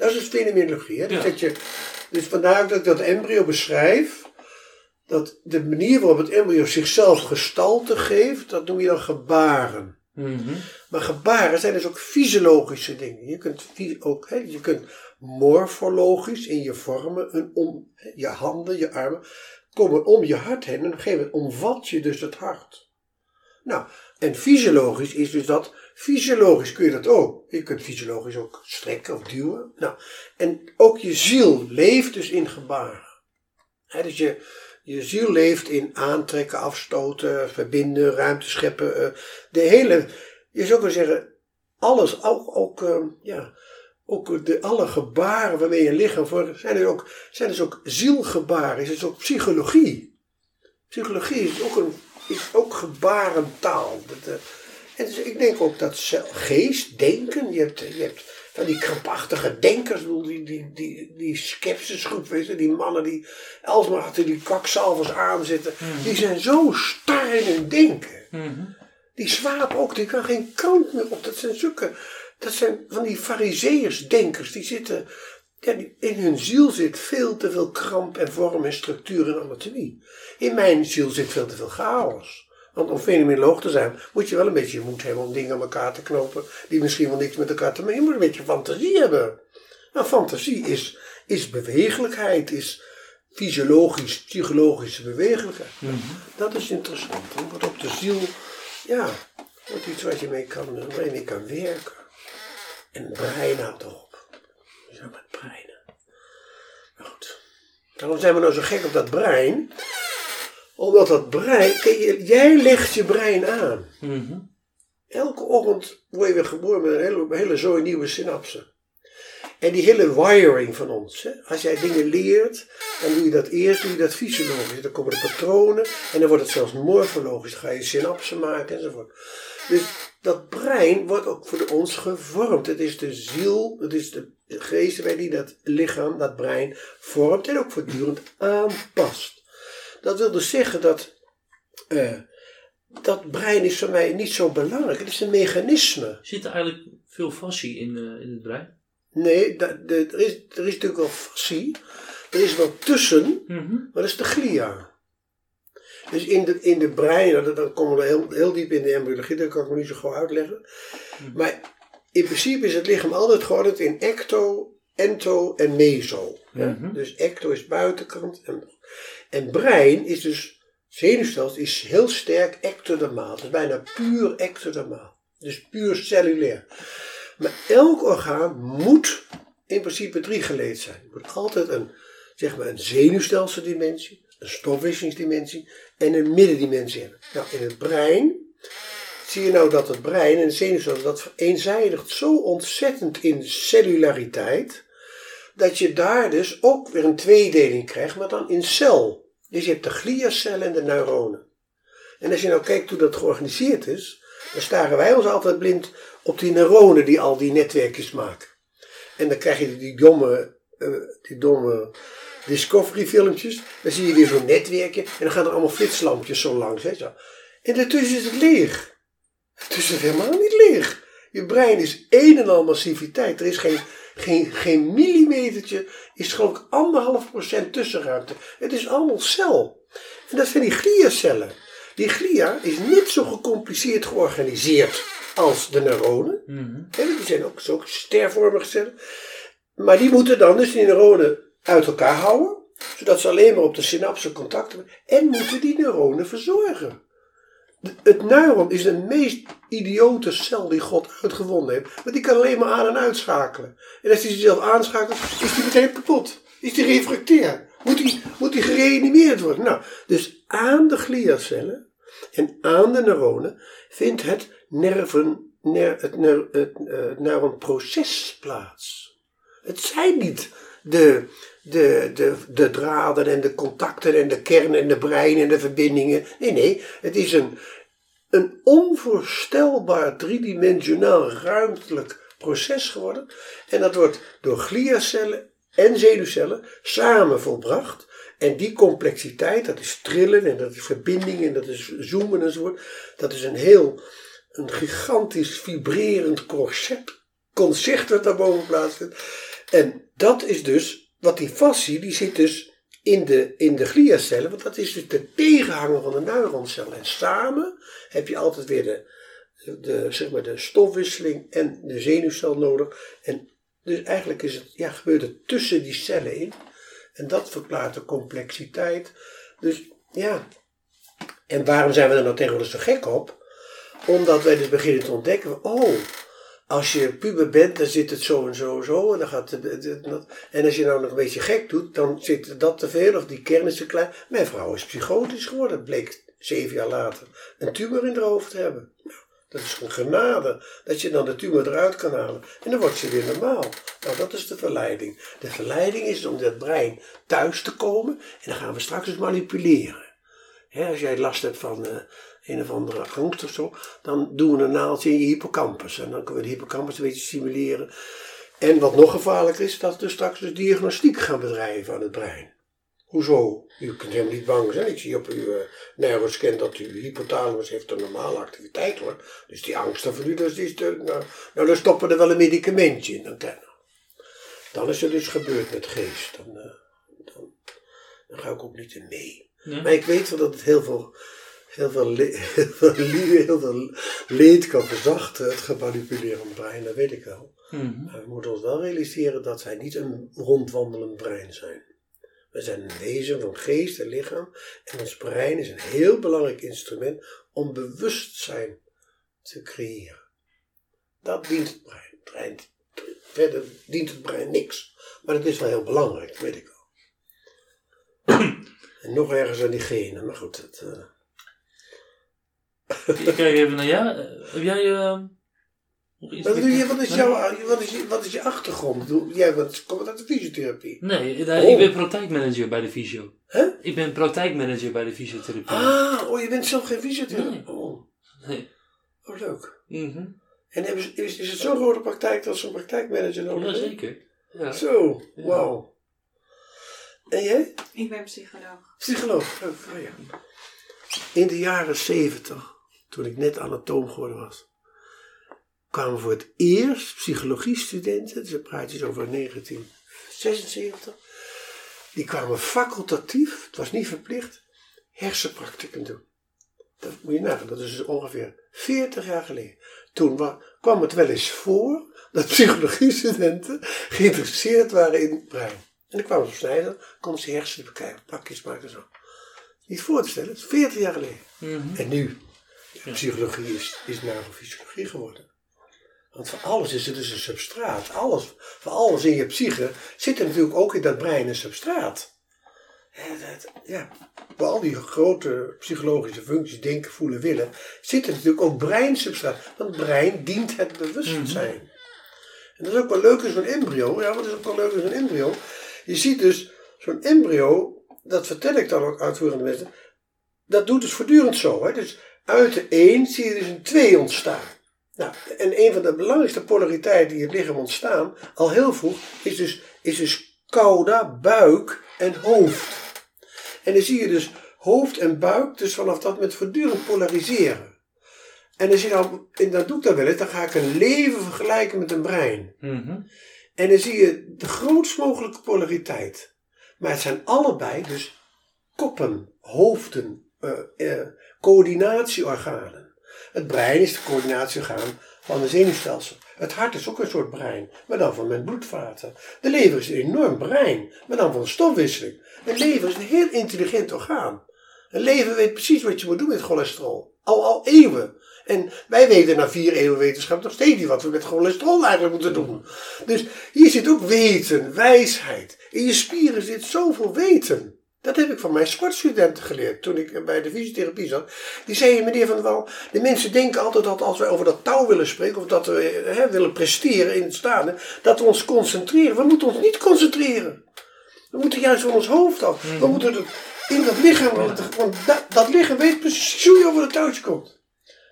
Dat is dus fenomenologie. Hè? Dus, Ja. dat je, dus vandaar dat ik dat embryo beschrijf. Dat de manier waarop het embryo zichzelf gestalte geeft, dat noem je dan gebaren. Mhm. Maar gebaren zijn dus ook fysiologische dingen. Je kunt, ook, hè, je kunt morfologisch in je vormen, een om, je handen, je armen, komen om je hart heen. En op een gegeven moment omvat je dus het hart. Nou, en fysiologisch is dus dat, fysiologisch kun je dat ook. Je kunt fysiologisch ook strekken of duwen. Nou, en ook je ziel leeft dus in gebaren. Hè, dus je, je ziel leeft in aantrekken, afstoten, verbinden, ruimte scheppen. eh, de hele, je zou kunnen zeggen, alles, ook, ook, eh, ja, ook de, alle gebaren waarmee je lichaam voor, zijn dus ook, zijn dus ook zielgebaren, is dus ook psychologie. Psychologie is ook, een, is ook gebarentaal. Dat, eh, en dus ik denk ook dat geest, denken, je hebt, je hebt van die krampachtige denkers, die, die, die, die skepsisgroep, weet je, die mannen die alsmaar achter die kwakzalvers aan zitten, die zijn zo star in hun denken. Mhm. Die zwaap ook, die kan geen kant meer op. Dat zijn zulke, dat zijn van die fariseërs, denkers, die zitten, ja, in hun ziel zit veel te veel kramp en vorm en structuur en anatomie. In mijn ziel zit veel te veel chaos. Want om fenomenoloog te zijn, moet je wel een beetje moed hebben om dingen aan elkaar te knopen die misschien wel niks met elkaar te maken Je moet een beetje fantasie hebben. Nou, fantasie is, is bewegelijkheid, is fysiologisch, psychologische bewegelijkheid. Dat is interessant. Dan wordt op de ziel, ja, wordt iets wat je mee kan, waar je mee kan werken. En het brein houdt erop. Ja, met breinen. Maar goed. Waarom zijn we nou zo gek op dat brein? Omdat dat brein, je- jij legt je brein aan. Mhm. Elke ochtend word je weer geboren met een hele, hele zooi nieuwe synapsen. En die hele wiring van ons. Hè? Als jij dingen leert, dan doe je dat eerst, doe je dat fysiologisch. Dan komen de patronen en dan wordt het zelfs morfologisch. Dan ga je synapsen maken enzovoort. Dus dat brein wordt ook voor ons gevormd. Het is de ziel, het is de geest bij die dat lichaam, dat brein vormt en ook voortdurend aanpast. Dat wil dus zeggen dat eh, dat brein is voor mij niet zo belangrijk. Het is een mechanisme. Zit er eigenlijk veel fascie in, eh, in het brein? Nee, da- de- er, is, er is natuurlijk wel fascie. Er is wel tussen, Mhm. maar dat is de glia. Dus in de, in de brein, nou, dan- komen we heel, heel diep in de embryologie, dat kan ik me niet zo gauw uitleggen. Maar in principe is het lichaam altijd geordend in ecto, ento en meso. Mhm. Dus ecto is buitenkant en, en brein is dus, zenuwstelsel is heel sterk ectodermaal. Het is bijna puur ectodermaal. Dus puur cellulair. Maar elk orgaan moet in principe driegeleed zijn. Er moet altijd een, zeg maar, een zenuwstelseldimensie, een stofwisselingsdimensie en een middendimensie hebben. Nou, in het brein zie je nou dat het brein en het zenuwstelsel dat vereenzijdigt zo ontzettend in cellulariteit, dat je daar dus ook weer een tweedeling krijgt, maar dan in cel. Dus je hebt de gliacellen en de neuronen. En als je nou kijkt hoe dat georganiseerd is, dan staren wij ons altijd blind op die neuronen die al die netwerkjes maken. En dan krijg je die domme, eh, die domme Discovery filmpjes. Dan zie je weer zo'n netwerkje en dan gaan er allemaal flitslampjes zo langs. Hè, zo. En daartussen is het leeg. Het is helemaal niet leeg. Je brein is een en al massiviteit. Er is geen, geen, geen millimetertje, is geloof ik anderhalf procent tussenruimte. Het is allemaal cel. En dat zijn die gliacellen. Die glia is niet zo gecompliceerd georganiseerd als de neuronen. Mhm. Hè, Die zijn ook zo stervormig cellen. Maar die moeten dan dus die neuronen uit elkaar houden. Zodat ze alleen maar op de synapsen contact hebben. En moeten die neuronen verzorgen. Het neuron is de meest idiote cel die God uitgevonden heeft. Want die kan alleen maar aan- en uitschakelen. En als hij zichzelf aanschakelt, is die meteen kapot. Is die refractair. Moet die, moet die gereanimeerd worden. Nou, dus aan de gliacellen en aan de neuronen vindt het nerven, ner, het, ner, het, eh, plaats. Het zijn niet de, de, de, de draden en de contacten en de kern en de brein en de verbindingen. Nee, nee, het is een, een onvoorstelbaar driedimensionaal ruimtelijk proces geworden. En dat wordt door gliacellen en zenuwcellen samen volbracht. En die complexiteit, dat is trillen en dat is verbinding en dat is zoomen enzovoort. Dat is een heel, een gigantisch vibrerend concept, concert wat daarboven plaatsvindt. En dat is dus, wat die fascie, die zit dus in de, in de gliacellen, want dat is dus de tegenhanger van de neuroncel. En samen heb je altijd weer de, de, zeg maar de stofwisseling en de zenuwcel nodig. En dus eigenlijk is het, ja, gebeurt het tussen die cellen in. En dat verklaart de complexiteit. Dus ja, en waarom zijn we er nou tegenwoordig zo gek op? Omdat wij dus beginnen te ontdekken, oh, als je puber bent, dan zit het zo en zo en zo. En, dan gaat en als je nou nog een beetje gek doet, dan zit dat te veel of die kern is te klein. Mijn vrouw is psychotisch geworden, bleek zeven jaar later een tumor in haar hoofd te hebben. Nou, dat is een genade dat je dan de tumor eruit kan halen. En dan wordt ze weer normaal. Nou, dat is de verleiding. De verleiding is om dat brein thuis te komen en dan gaan we straks eens manipuleren. Als jij last hebt van eh, een of andere angst of zo, dan doen we een naaldje in je hippocampus. En dan kunnen we de hippocampus een beetje stimuleren. En wat nog gevaarlijker is, dat we straks dus diagnostiek gaan bedrijven aan het brein. Hoezo? U kunt helemaal niet bang zijn. Ik zie op uw uh, neuroscan dat uw hypothalamus heeft een normale activiteit hoor. Dus die angsten van u, dus die is de, nou, nou, dan stoppen we er wel een medicamentje in. Dan, dan is het dus gebeurd met geest. Dan, uh, dan, dan, ga ik ook niet in mee. Ja. Maar ik weet wel dat het heel veel, heel veel, heel veel, heel veel leed kan verzachten, het gemanipuleerde brein, dat weet ik wel. Mm -hmm. Maar we moeten ons wel realiseren dat zij niet een rondwandelend brein zijn. We zijn een wezen van geest en lichaam. En ons brein is een heel belangrijk instrument om bewustzijn te creëren. Dat dient het brein. Het brein verder dient het brein niks. Maar het is wel heel belangrijk, weet ik wel. en nog ergens aan die genen, maar goed. Het, uh... Ik kijk even naar jou. Heb jij. Uh... Wat, doe je, wat, is jouw, wat, is je, wat is je achtergrond? Jij wat, komt uit de fysiotherapie? Nee, oh. ik ben praktijkmanager bij de fysio. Huh? Ik ben praktijkmanager bij de fysiotherapie. Ah, oh, je bent zelf geen fysiotherapeut? Nee. Oh. nee. Oh, leuk. Mm -hmm. En is, is, is het zo'n grote praktijk dat zo'n praktijkmanager nodig heeft? Jazeker. Ja. Zo, Ja. wauw. En jij? Ik ben psycholoog. Psycholoog. Leuk, oh ja. In de jaren zeventig, toen ik net anatoom geworden was, kwamen voor het eerst psychologiestudenten, dus praat je over 1976, die kwamen facultatief, het was niet verplicht, hersenpracticum doen. Dat moet je nagaan, dat is dus ongeveer 40 jaar geleden. Toen wa- kwam het wel eens voor dat psychologiestudenten geïnteresseerd waren in het brein. En dan kwamen ze op snijden, konden ze hersenen bekijken, pakjes maken zo. Niet voor te stellen, het is 40 jaar geleden. Mhm. En nu, ja, psychologie is, is geworden. Want voor alles is er dus een substraat. Alles, voor alles in je psyche zit er natuurlijk ook in dat brein een substraat. Ja, dat, ja, voor al die grote psychologische functies, denken, voelen, willen, zit er natuurlijk ook breinsubstraat. Want het brein dient het bewustzijn. En dat is ook wel leuk in zo'n embryo. Ja, wat is ook wel leuk in zo'n embryo? Je ziet dus zo'n embryo, dat vertel ik dan ook uitvoerende mensen, dat doet dus voortdurend zo. Hè? Dus uit de 1 zie je dus een 2 ontstaan. Nou, en een van de belangrijkste polariteiten die in het lichaam ontstaan, al heel vroeg, is dus, is dus cauda, buik en hoofd. En dan zie je dus hoofd en buik, dus vanaf dat moment voortdurend polariseren. En als je nou, en dat doe ik dan wel eens, dan ga ik een leven vergelijken met een brein. Mhm. En dan zie je de grootst mogelijke polariteit. Maar het zijn allebei dus koppen, hoofden, eh, eh, coördinatieorganen. Het brein is de coördinatieorgaan van het zenuwstelsel. Het hart is ook een soort brein, maar dan van mijn bloedvaten. De lever is een enorm brein, maar dan van stofwisseling. Een lever is een heel intelligent orgaan. Een lever weet precies wat je moet doen met cholesterol. Al, al eeuwen. En wij weten na vier eeuwen wetenschap nog steeds niet wat we met cholesterol eigenlijk moeten doen. Dus hier zit ook weten, wijsheid. In je spieren zit zoveel weten. Dat heb ik van mijn sportstudenten geleerd toen ik bij de fysiotherapie zat. Die zeiden, meneer Van der Wal, de mensen denken altijd dat als wij over dat touw willen spreken, of dat we hè, willen presteren in het staande, dat we ons concentreren. We moeten ons niet concentreren. We moeten juist van ons hoofd af. We moeten het in dat lichaam, want, dat, dat lichaam weet precies hoe je over het touwtje komt.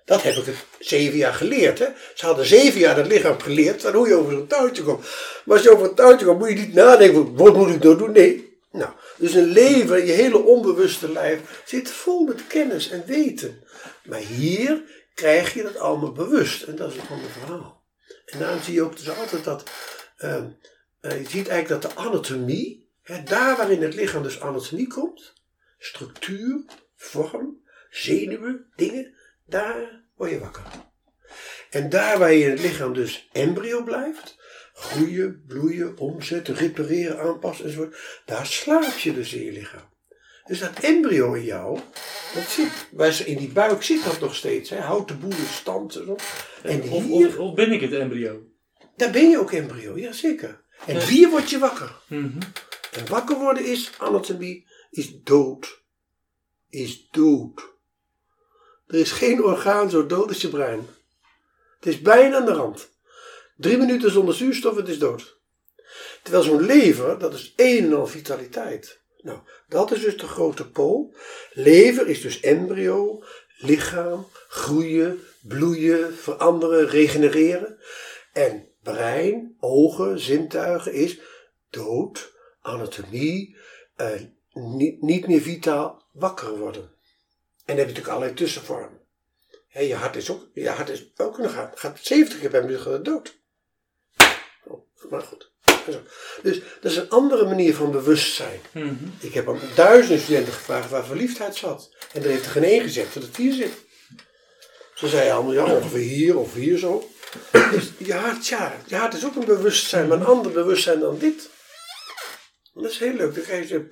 Dat heb ik het zeven jaar geleerd. Hè? Ze hadden zeven jaar dat lichaam geleerd van hoe je over een touwtje komt. Maar als je over een touwtje komt, moet je niet nadenken, wat moet ik nou doen? Nee. Nou, dus een leven, je hele onbewuste lijf, zit vol met kennis en weten. Maar hier krijg je dat allemaal bewust. En dat is een ander verhaal. En daarom zie je ook dus altijd dat, uh, uh, je ziet eigenlijk dat de anatomie, hè, daar waarin het lichaam dus anatomie komt, structuur, vorm, zenuwen, dingen, daar word je wakker. En daar waar je in het lichaam dus embryo blijft, groeien, bloeien, omzetten, repareren, aanpassen enzovoort, daar slaap je dus in je lichaam. Dus dat embryo in jou, dat zit, in die buik zit dat nog steeds, hè, houdt de boel in stand en Of, hier, of, of ben ik het embryo? daar ben je ook embryo, ja zeker. En hier word je wakker. Mhm. En wakker worden is, anatomie, is dood. Is dood. Er is geen orgaan zo dood als je brein. Het is bijna aan de rand. Drie minuten zonder zuurstof, het is dood. Terwijl zo'n lever, dat is een en al vitaliteit. Nou, dat is dus de grote pool. Lever is dus embryo, lichaam, groeien, bloeien, veranderen, regenereren. En brein, ogen, zintuigen is dood, anatomie, eh, niet, niet meer vitaal wakker worden. En dan heb je natuurlijk allerlei tussenvormen. Je hart is ook, je hart is ook kunnen gaan. Gaat 70 keer per minuut gaat dood. Maar goed. Dus dat is een andere manier van bewustzijn. Mhm. Ik heb aan duizenden studenten gevraagd waar verliefdheid zat. En er heeft er geen één gezegd dat het hier zit. Ze zeiden allemaal, ja, ongeveer hier of hier zo. Dus je hart, ja, je hart is ook een bewustzijn, maar een ander bewustzijn dan dit. Dat is heel leuk. Dan krijg je,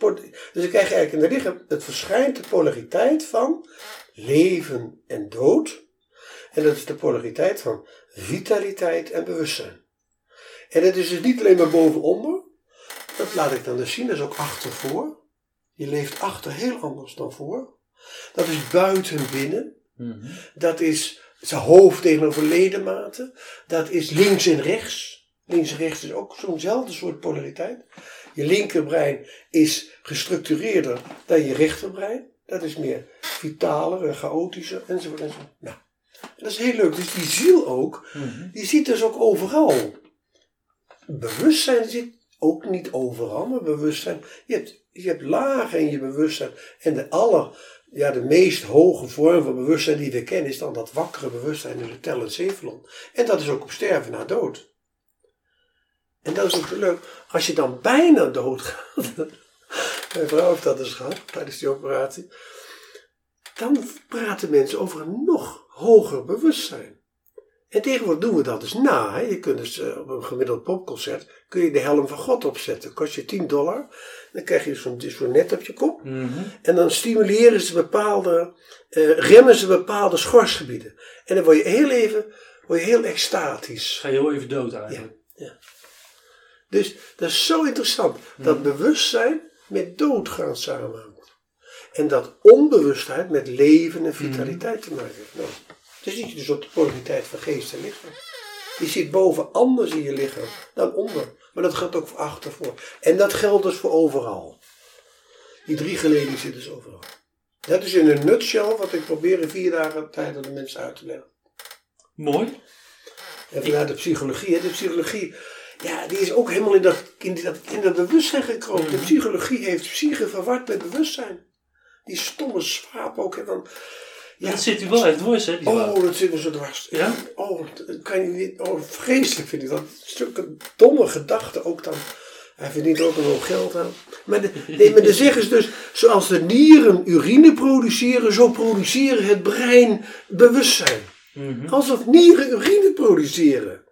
dus dan krijg je eigenlijk in de lichaam, het verschijnt de polariteit van leven en dood. En dat is de polariteit van vitaliteit en bewustzijn. En het is dus niet alleen maar boven-onder. Dat laat ik dan dus zien, dat is ook achter-voor. Je leeft achter heel anders dan voor. Dat is buiten-binnen. Mhm. Dat is zijn hoofd tegenover ledematen. Dat is links en rechts. Links en rechts is ook zo'nzelfde soort polariteit. Je linkerbrein is gestructureerder dan je rechterbrein. Dat is meer vitaler en chaotischer enzovoort. enzovoort. Nou, dat is heel leuk. Dus die ziel ook, Mhm. die zit dus ook overal. Bewustzijn zit ook niet overal, maar bewustzijn. Je hebt, je hebt lagen in je bewustzijn. En de aller, ja, de meest hoge vorm van bewustzijn die we kennen, is dan dat wakkere bewustzijn in de tel en dat is ook op sterven na dood. En dat is ook leuk. Als je dan bijna dood gaat, mijn vrouw heeft dat dus gehad tijdens die operatie, dan praten mensen over een nog hoger bewustzijn. En tegenwoordig doen we dat dus na. Hè. Je kunt dus eh, op een gemiddeld popconcert kun je de helm van God opzetten. Kost je 10 dollar. Dan krijg je zo'n zo'n net op je kop. Mhm. En dan stimuleren ze bepaalde, eh, remmen ze bepaalde schorsgebieden. En dan word je heel even, word je heel extatisch. Ga je heel even dood eigenlijk. Dus dat is zo interessant. Dat bewustzijn met doodgaan samenhangt. En dat onbewustheid met leven en vitaliteit te maken heeft. Nou, dan zit je dus op de polariteit van geest en lichaam. Die zit boven anders in je lichaam dan onder. Maar dat geldt ook achter voor. En dat geldt dus voor overal. Die drie geledingen zitten dus overal. Dat is in een nutshell wat ik probeer in vier dagen tijd aan de mensen uit te leggen. Mooi. En vanuit de psychologie. De psychologie, ja, die is ook helemaal in dat, in dat, in dat bewustzijn gekropen. De psychologie heeft psyche verward met bewustzijn. Die stomme swaap ook. Hè, van, ja, Dat zit u wel echt dwars, hè? Die oh, dat zit me zo dwars. Ja? Oh, dat kan je niet, oh, vreselijk vind ik dat. Stukke domme gedachten ook dan. Hij verdient ook een hoop geld aan. Maar, de, nee, maar dan zeggen ze dus, zoals de nieren urine produceren, zo produceren het brein bewustzijn. Mhm. Alsof nieren urine produceren.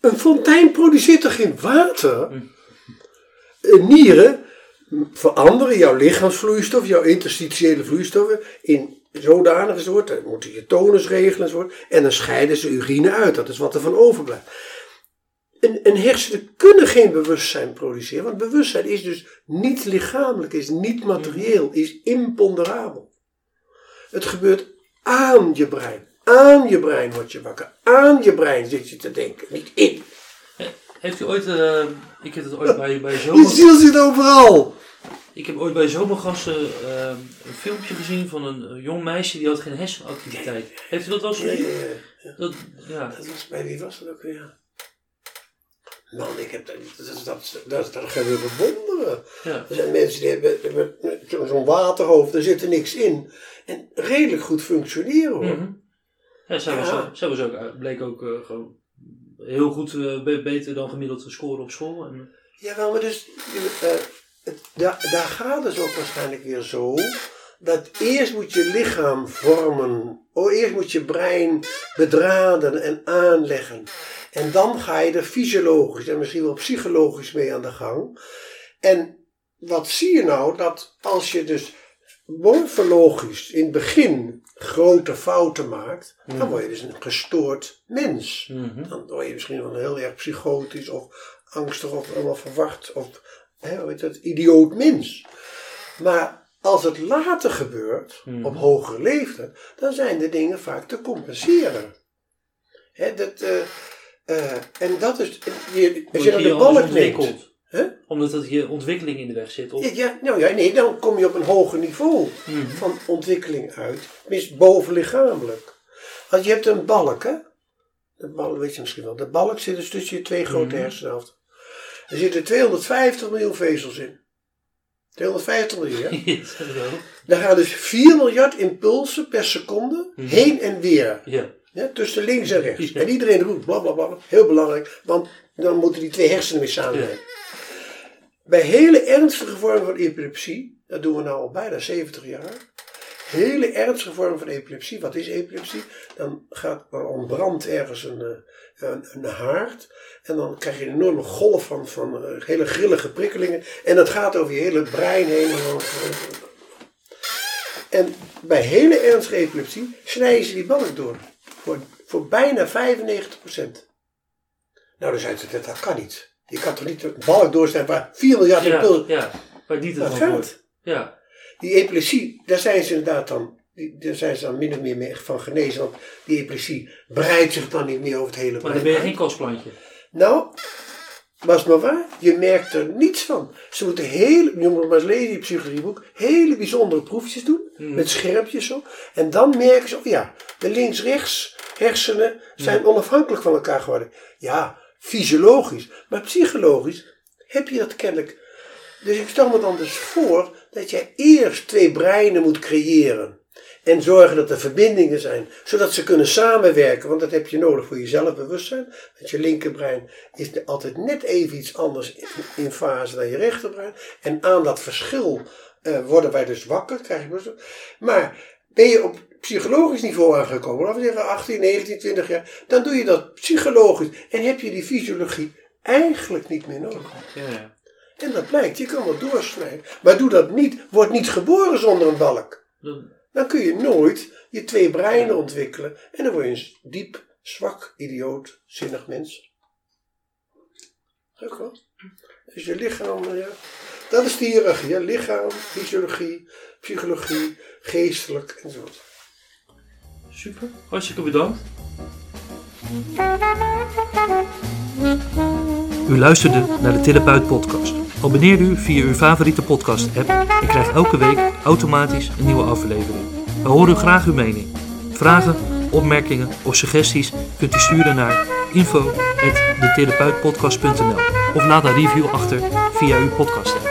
Een fontein produceert toch geen water? Eh, Nieren veranderen jouw lichaamsvloeistof, jouw interstitiële vloeistoffen in zodanige soort, dan moeten je tonus regelen enzovoort, en dan scheiden ze urine uit. Dat is wat er van overblijft. Een, een hersenen kunnen geen bewustzijn produceren, want bewustzijn is dus niet lichamelijk, is niet materieel, is imponderabel. Het gebeurt aan je brein. Aan je brein word je wakker. Aan je brein zit je te denken, niet in. Heeft u ooit, eh, ik heb het ooit bij, bij Die zomer, ziel zit overal. Ik heb ooit bij zomergasten eh, een filmpje gezien van een eh, jong meisje die had geen hersenactiviteit. Heeft u dat wel gezien? ja. Dat, ja. Dat was bij wie was dat ook weer? Man, ik heb dat, dat, dat, dat, dat gaan we bewonderen. Ja. Er zijn mensen die hebben, hebben zo- zo'n waterhoofd, daar zit er niks in. En redelijk goed functioneren hoor. Ja, zij was, ook- zij was ook, bleek ook eh, gewoon heel goed, eh, be- beter dan gemiddeld scoren op school. En, Jawel, maar dus, daar, daar gaat het ook waarschijnlijk weer zo. Dat eerst moet je lichaam vormen. Oh, eerst moet je brein bedraden en aanleggen. En dan ga je er fysiologisch en misschien wel psychologisch mee aan de gang. En wat zie je nou? Dat als je dus morfologisch in het begin grote fouten maakt, dan word je dus een gestoord mens. Mhm. Dan word je misschien wel heel erg psychotisch of angstig of allemaal verwacht of hè, dat, idioot mens. Maar als het later gebeurt, Mhm. op hogere leeftijd, dan zijn de dingen vaak te compenseren. Hè, dat, eh, eh, en dat is, je, als je je de balk neemt? Omdat dat je ontwikkeling in de weg zit. Of, Ja, ja, nou ja, nee, dan kom je op een hoger niveau Mhm. van ontwikkeling uit. Tenminste, bovenlichamelijk. Als je hebt een balk, hè. De balk weet je misschien wel. De balk zit dus tussen je twee grote Mhm. hersenhelften. Er zitten 250 miljoen vezels in. 250 miljoen, ja? Daar gaan dus 4 miljard impulsen per seconde Mhm. heen en weer. Ja. Ja, tussen links en rechts. En iedereen roept bla bla bla. Heel belangrijk, want dan moeten die twee hersenen weer samenwerken. Bij hele ernstige vormen van epilepsie, dat doen we nou al bijna 70 jaar. Hele ernstige vormen van epilepsie. Wat is epilepsie? Dan, gaat, dan ontbrandt ergens een, eh, een, een haard. En dan krijg je een enorme golf van, van eh, hele grillige prikkelingen. En dat gaat over je hele brein heen. En bij hele ernstige epilepsie snijden ze die balk door. Voor, voor bijna 95%. Nou, dan zei ze, dat, dat kan niet. Je kan toch niet een balk doorsnijden waar 4 miljard Ja, impulsen. ja. Maar niet het. Ja. Die epilepsie, daar zijn ze inderdaad dan, die, daar zijn ze dan min of meer mee van genezen. Want die epilepsie breidt zich dan niet meer over het hele Maar brein. dan ben je geen kostplantje. Nou, was maar waar, je merkt er niets van. Ze moeten hele, je moet maar eens lezen in psychologieboek, hele bijzondere proefjes doen, Mhm. met schermpjes zo. En dan merken ze, oh ja, de links-rechts hersenen zijn Mhm. onafhankelijk van elkaar geworden. Ja, fysiologisch, maar psychologisch heb je dat kennelijk. Dus ik stel me dan dus voor dat jij eerst twee breinen moet creëren. En zorgen dat er verbindingen zijn, zodat ze kunnen samenwerken. Want dat heb je nodig voor je zelfbewustzijn. Want je linkerbrein is altijd net even iets anders in, fase dan je rechterbrein. En aan dat verschil eh, worden wij dus wakker, krijg je. Maar ben je op psychologisch niveau aangekomen, laten we zeggen 18, 19, 20 jaar, dan doe je dat psychologisch en heb je die fysiologie eigenlijk niet meer nodig. Ja. En dat blijkt, je kan wel doorsnijden. Maar doe dat niet, word niet geboren zonder een balk. Dan- kun je nooit je twee breinen ontwikkelen. En dan word je een diep, zwak, idioot, zinnig mens. Ook wel. Dus je lichaam, eh, ja. Dat is de hiërarchie. Ja. Lichaam, fysiologie, psychologie, geestelijk enzovoort. Super. Hartstikke bedankt. U luisterde naar de Therapeut Podcast. Abonneer u via uw favoriete podcast app en krijgt elke week automatisch een nieuwe aflevering. We horen graag uw mening. Vragen, opmerkingen of suggesties kunt u sturen naar info.detherapeutpodcast.nl of laat een review achter via uw podcast app.